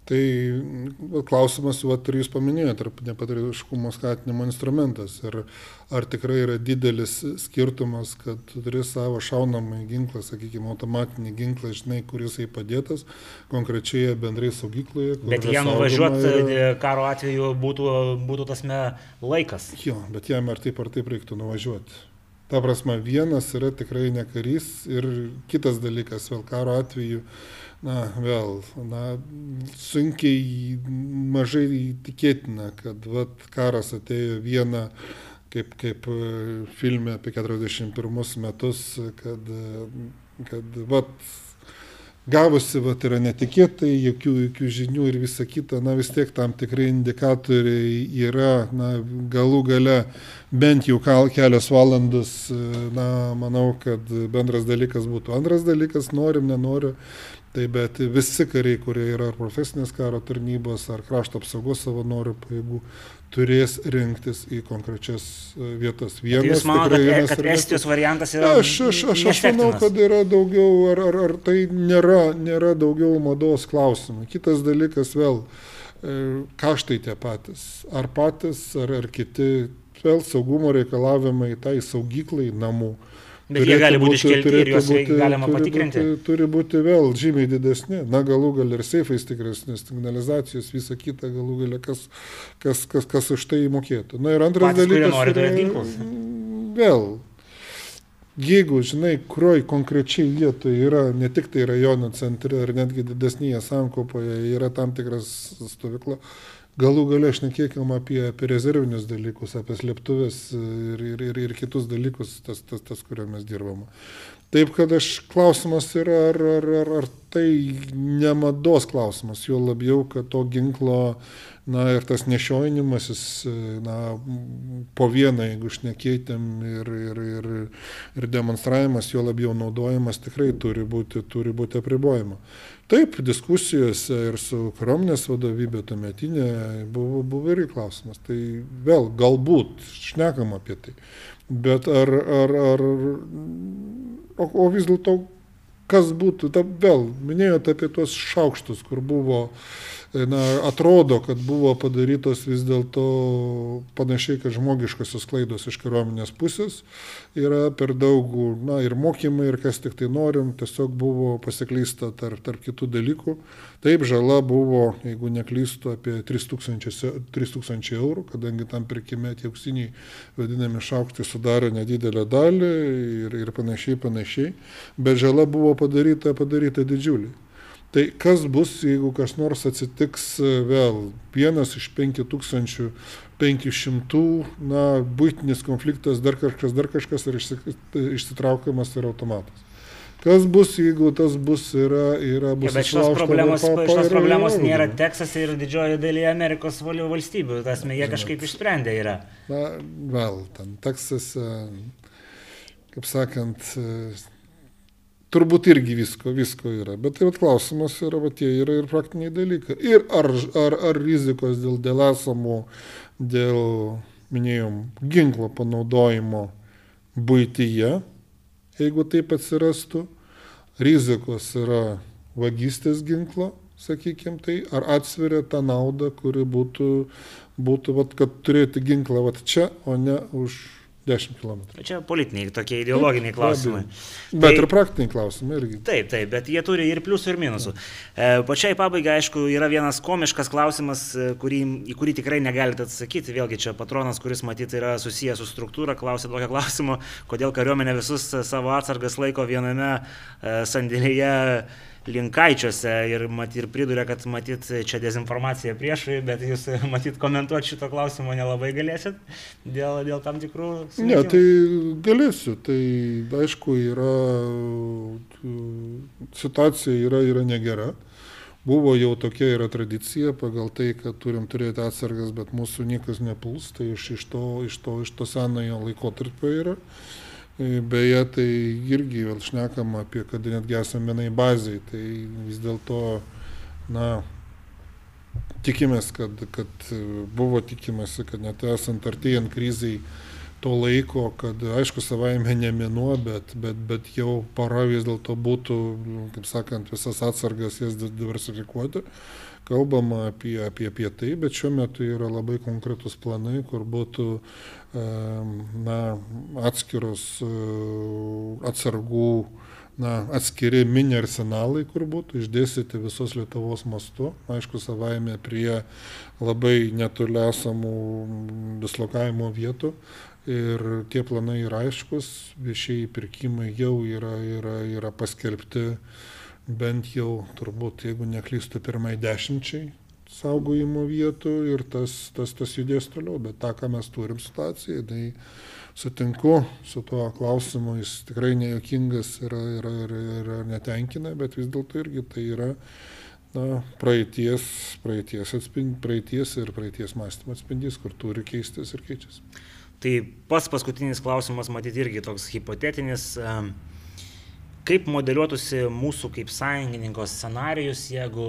Tai klausimas, vat, ir jūs paminėjote, tarp nepatriotiškumo skatinimo instrumentas. Ir ar tikrai yra didelis skirtumas, kad tu turi savo šaunamą ginklą, sakykime, automatinį ginklą, žinai, kuris jai padėtas, konkrečiai bendrai saugykloje. Bet jie nuvažiuoti ir... E, karo atveju būtų, būtų tasme laikas. Jo, bet jam ar taip ar taip reiktų nuvažiuoti. Ta prasme, vienas yra tikrai ne karys ir kitas dalykas, vėl karo atveju na, vėl, na, sunkiai, mažai tikėtina, kad vat, karas atėjo vieną, kaip, kaip e, filme apie 41 metus, kad, kad vat, gavosi, vat, yra netikėtai, jokių, jokių žinių ir visa kita, na vis tiek tam tikrai indikatoriai yra, na, galų gale bent jau kelios valandos, na, manau, kad bendras dalykas būtų. Antras dalykas, norim, nenoriu, Tai bet visi kariai, kurie yra ar profesinės karo tarnybos, ar krašto apsaugos savanorių pajėgų, turės rinktis į konkrečias e, vietas. Vienas, Jūs manote, kad, kad Estijos variantas yra... Aš, aš, aš, aš manau, kad yra daugiau, ar, ar, ar tai nėra, nėra daugiau mados klausimų. Kitas dalykas vėl, e, kaštai tie patys. Ar patys, ar, ar kiti, vėl saugumo reikalavimai tai saugyklai namų Bet jie gali būti iškelti ir juos būti, galima turi patikrinti. Būti, turi būti vėl žymiai didesni, na galų gal ir seifais tikresnis, signalizacijos, visa kita galų galia, kas, kas, kas, kas už tai mokėtų. Na ir antras Patys, dalykas. Nori yra. Vėl, jeigu žinai, kurioj konkrečiai vietoje yra, ne tik tai rajono centre, ar netgi didesnėje sankopoje yra tam tikras stovykla, Galų gale šnekėkime apie, apie rezervinius dalykus, apie slėptuvės ir, ir, ir, ir kitus dalykus, tas, tas, tas kurio mes dirbame. Taip, kad aš klausimas yra, ar, ar, ar, ar tai nemados klausimas, jo labiau, kad to ginklo, na ir tas nešiojinimasis, na, po vieną, jeigu šnekėtėm ir, ir, ir, ir demonstravimas, jo labiau naudojimas tikrai turi būti, turi būti apribojama. Taip, diskusijose ir su kariuomenės vadovybė tuometinė buvo, buvo irgi klausimas. Tai vėl galbūt šnekam apie tai. Bet ar, ar, ar o, o vis dėlto kas būtų, ta, vėl minėjote apie tuos šaukštus, kur buvo na, atrodo, kad buvo padarytos vis dėlto panašiai, kad žmogiškosios klaidos iš kariuomenės pusės yra per daug, na, ir mokymai, ir kas tik tai norim, tiesiog buvo pasiklysta tarp, tarp kitų dalykų. Taip, žala buvo, jeigu neklystu, apie 3000, 3000 eurų, kadangi tam pirkime tie auksiniai vadinami šaukštai sudaro nedidelę dalį ir, ir panašiai, panašiai, bet žala buvo padaryta, padaryta didžiulį. Tai kas bus, jeigu kas nors atsitiks vėl vienas iš 5500, na, būtinis konfliktas, dar kažkas, dar kažkas ir išsitraukiamas ir automatas. Kas bus, jeigu tas bus, yra, yra bus. Ja, bet šios problemos, pa, pa, šios problemos yra, nėra Teksase ir didžioji dalyje Amerikos valstybių. Tas jie kažkaip išsprendė yra. Na, vėl, ten Teksase, kaip sakant, turbūt irgi visko, visko yra. Bet tai vat, klausimas yra, va tie yra ir praktiniai dalykai. Ir ar, ar, ar rizikos dėl, dėl esamų, dėl, minėjom, ginklo panaudojimo būtyje jeigu taip atsirastų, rizikos yra vagystės ginklo, sakykime, tai ar atsveria tą naudą, kuri būtų, būtų vat, kad turėti ginklą vat čia, o ne už 10 km. Čia politiniai, tokie ideologiniai klausimai. Bet tai, ir praktiniai klausimai irgi. Taip, taip, bet jie turi ir pliusų, ir minusų. E, pačiai pabaigai, aišku, yra vienas komiškas klausimas, e, kurį, į kurį tikrai negalite atsakyti. Vėlgi čia patronas, kuris matyti yra susijęs su struktūra, klausė tokio klausimo, kodėl kariuomenė visus savo atsargas laiko viename e, sandėlyje linkaičiuose ir, mat, ir priduria, kad matyt čia dezinformacija priešui, bet jūs (laughs) matyt komentuoti šito klausimo nelabai galėsit dėl, dėl tam tikrų... Sumėkimų. Ne, tai galėsiu. Tai aišku, yra situacija yra, yra negera. Buvo jau tokia yra tradicija pagal tai, kad turim turėti atsargas, bet mūsų niekas nepuls, tai iš, iš, to, iš, to, iš to senojo laikotarpio yra. Beje, tai irgi vėl šnekama apie, kad netgi esame vienai baziai, tai vis dėlto, na, tikimės, kad, kad buvo tikimasi, kad net esant artėjant krizai to laiko, kad aišku savaime neminuo, bet, bet, bet jau para vis dėlto būtų, kaip sakant, visas atsargas jas diversifikuoti kalbama apie, apie, apie tai, bet šiuo metu yra labai konkretus planai, kur būtų na, atskiros atsargų, na, atskiri mini arsenalai, kur būtų išdėstyti visos Lietuvos mastu, aišku, savaime prie labai netoliesamų dislokavimo vietų. Ir tie planai yra aiškus, viešieji pirkimai jau yra, yra, yra paskelbti bent jau turbūt, jeigu neklystu, pirmai dešimčiai saugojimo vietų ir tas, tas, tas judės toliau. Bet tą, ką mes turim situaciją, tai sutinku su tuo klausimu, jis tikrai nejuokingas ir, ir, ir, ir netenkina, bet vis dėlto irgi tai yra na, praeities, praeities, atspind, praeities ir praeities mąstymo atspindys, kur turi keistis ir keičiasi. Tai pats paskutinis klausimas, matyti, irgi toks hipotetinis. Kaip modeliuotųsi mūsų kaip sąjungininko scenarius, jeigu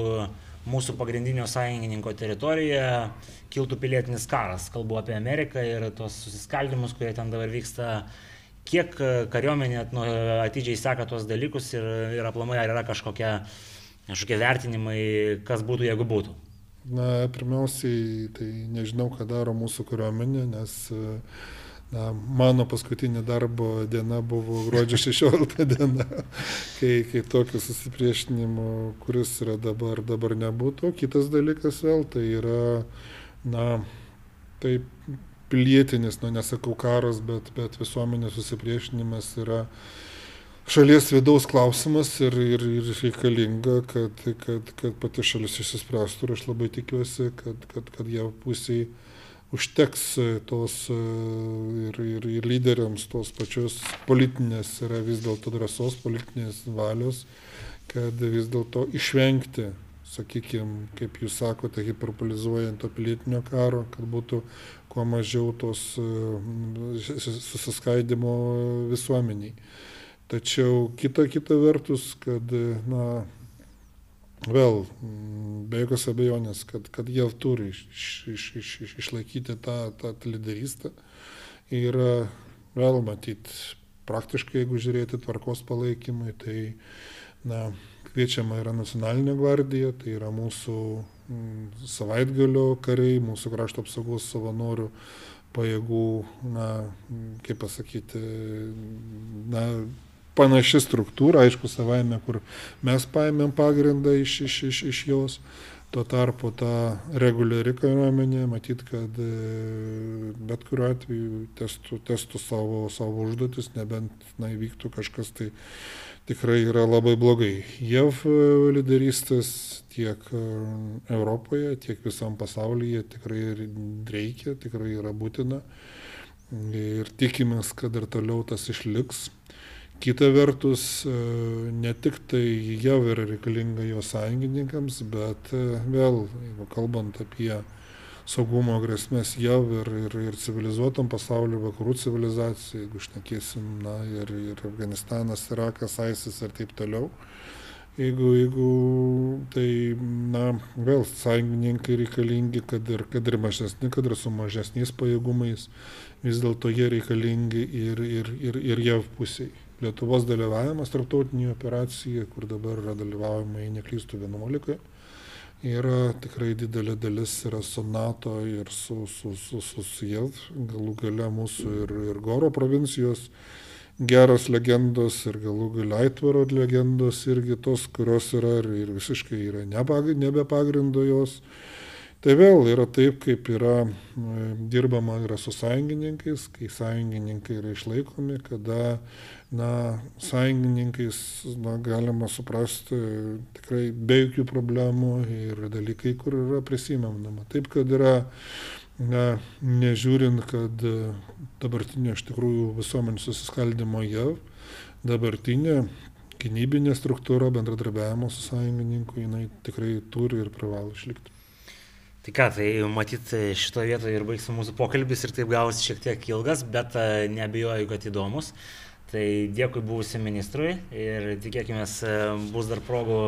mūsų pagrindinio sąjungininko teritorijoje kiltų pilietinis karas. Kalbu apie Ameriką ir tos susiskaldimus, kurie ten dabar vyksta. Kiek kariuomenė nu, atidžiai seka tuos dalykus ir, ir aplamai ar yra kažkokie, kažkokie vertinimai, kas būtų, jeigu būtų? Na, pirmiausiai, tai nežinau, ką daro mūsų kariuomenė, nes Na, mano paskutinė darbo diena buvo gruodžio (laughs) 16 diena, kai, kai tokio susipriešinimo, kuris yra dabar, dabar nebūtų. Kitas dalykas vėl tai yra, na, tai pilietinis, nu nesakau karas, bet, bet visuomenės susipriešinimas yra šalies vidaus klausimas ir, ir, ir reikalinga, kad, kad, kad pati šalis išsispręstų ir aš labai tikiuosi, kad, kad, kad jie pusiai užteks e, tos e, ir, ir, ir lyderiams tos pačios politinės yra vis dėlto drąsos, politinės valios, kad vis dėlto išvengti, sakykime, kaip jūs sakote, hiperbolizuojant to pilietinio karo, kad būtų kuo mažiau tos e, susiskaidimo visuomeniai. Tačiau kita, kita vertus, kad, na, vėl be jokios abejonės, kad, kad jie turi iš, iš, iš, iš, išlaikyti tą, tą lyderystę. Ir vėl matyti, praktiškai jeigu žiūrėti tvarkos palaikymui, tai na, kviečiama yra nacionalinė gvardija, tai yra mūsų mm, savaitgalio kariai, mūsų krašto apsaugos savanorių pajėgų, na, kaip pasakyti, na, panaši struktūra, aišku, savaime, kur mes paėmėm pagrindą iš, iš, iš, iš jos. Tuo tarpu ta reguliari kariuomenė, matyt, kad e, bet kuriuo atveju testų, testų savo, savo užduotis, nebent na, įvyktų kažkas tai tikrai yra labai blogai. JAV e, lyderystės tiek e, Europoje, tiek visam pasaulyje tikrai reikia, tikrai yra būtina. Ir tikimės, kad ir toliau tas išliks. Kita vertus, e, ne tik tai jav yra reikalinga jo sąjungininkams, bet e, vėl, jeigu kalbant apie saugumo grėsmės jav ir, ir, ir civilizuotam pasauliu, vakarų civilizacijai, jeigu išnekėsim, na, ir, ir Afganistanas, Irakas, ISIS ir taip toliau, jeigu, jeigu tai, na, vėl sąjungininkai reikalingi, kad ir, kad ir mažesni, kad ir su mažesniais pajėgumais, vis dėlto jie reikalingi ir, ir, ir, ir jav pusiai. Lietuvos dalyvavimas tarptautinėje operacijoje, kur dabar yra dalyvaujama, jei neklystų 11, yra tikrai didelė dalis yra su NATO ir su, su, su, su, su JAV, galų gale mūsų ir, ir Goro provincijos geros legendos ir galų gale Aitvaro legendos irgi tos, kurios yra ir, ir visiškai yra nebe pagrindo jos. Tai vėl yra taip, kaip yra dirbama yra su sąjungininkais, kai sąjungininkai yra išlaikomi, kada na, sąjungininkais na, galima suprasti tikrai be jokių problemų ir dalykai, kur yra prisimamama. Taip, kad yra, na, nežiūrint, kad dabartinė iš tikrųjų visuomenės susiskaldimo jav, dabartinė gynybinė struktūra bendradarbiavimo su sąjungininku, jinai tikrai turi ir privalo išlikti. Tai ką, tai matyt šitoje vietoje ir baigsim mūsų pokalbis ir taip gavosi šiek tiek ilgas, bet e, neabejoju, kad įdomus. Tai dėkui buvusiam ministrui ir tikėkime bus dar progų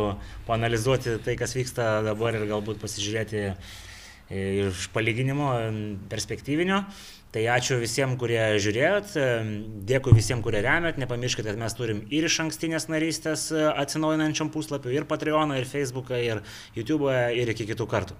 panalizuoti tai, kas vyksta dabar ir galbūt pasižiūrėti e, iš palyginimo perspektyvinio. Tai ačiū visiems, kurie žiūrėjot, dėkui visiems, kurie remiat, nepamirškite, kad mes turim ir iš ankstinės narystės atsinaujinančiam puslapiu, ir Patreoną, ir Facebooką, ir YouTube'ą, ir iki kitų kartų.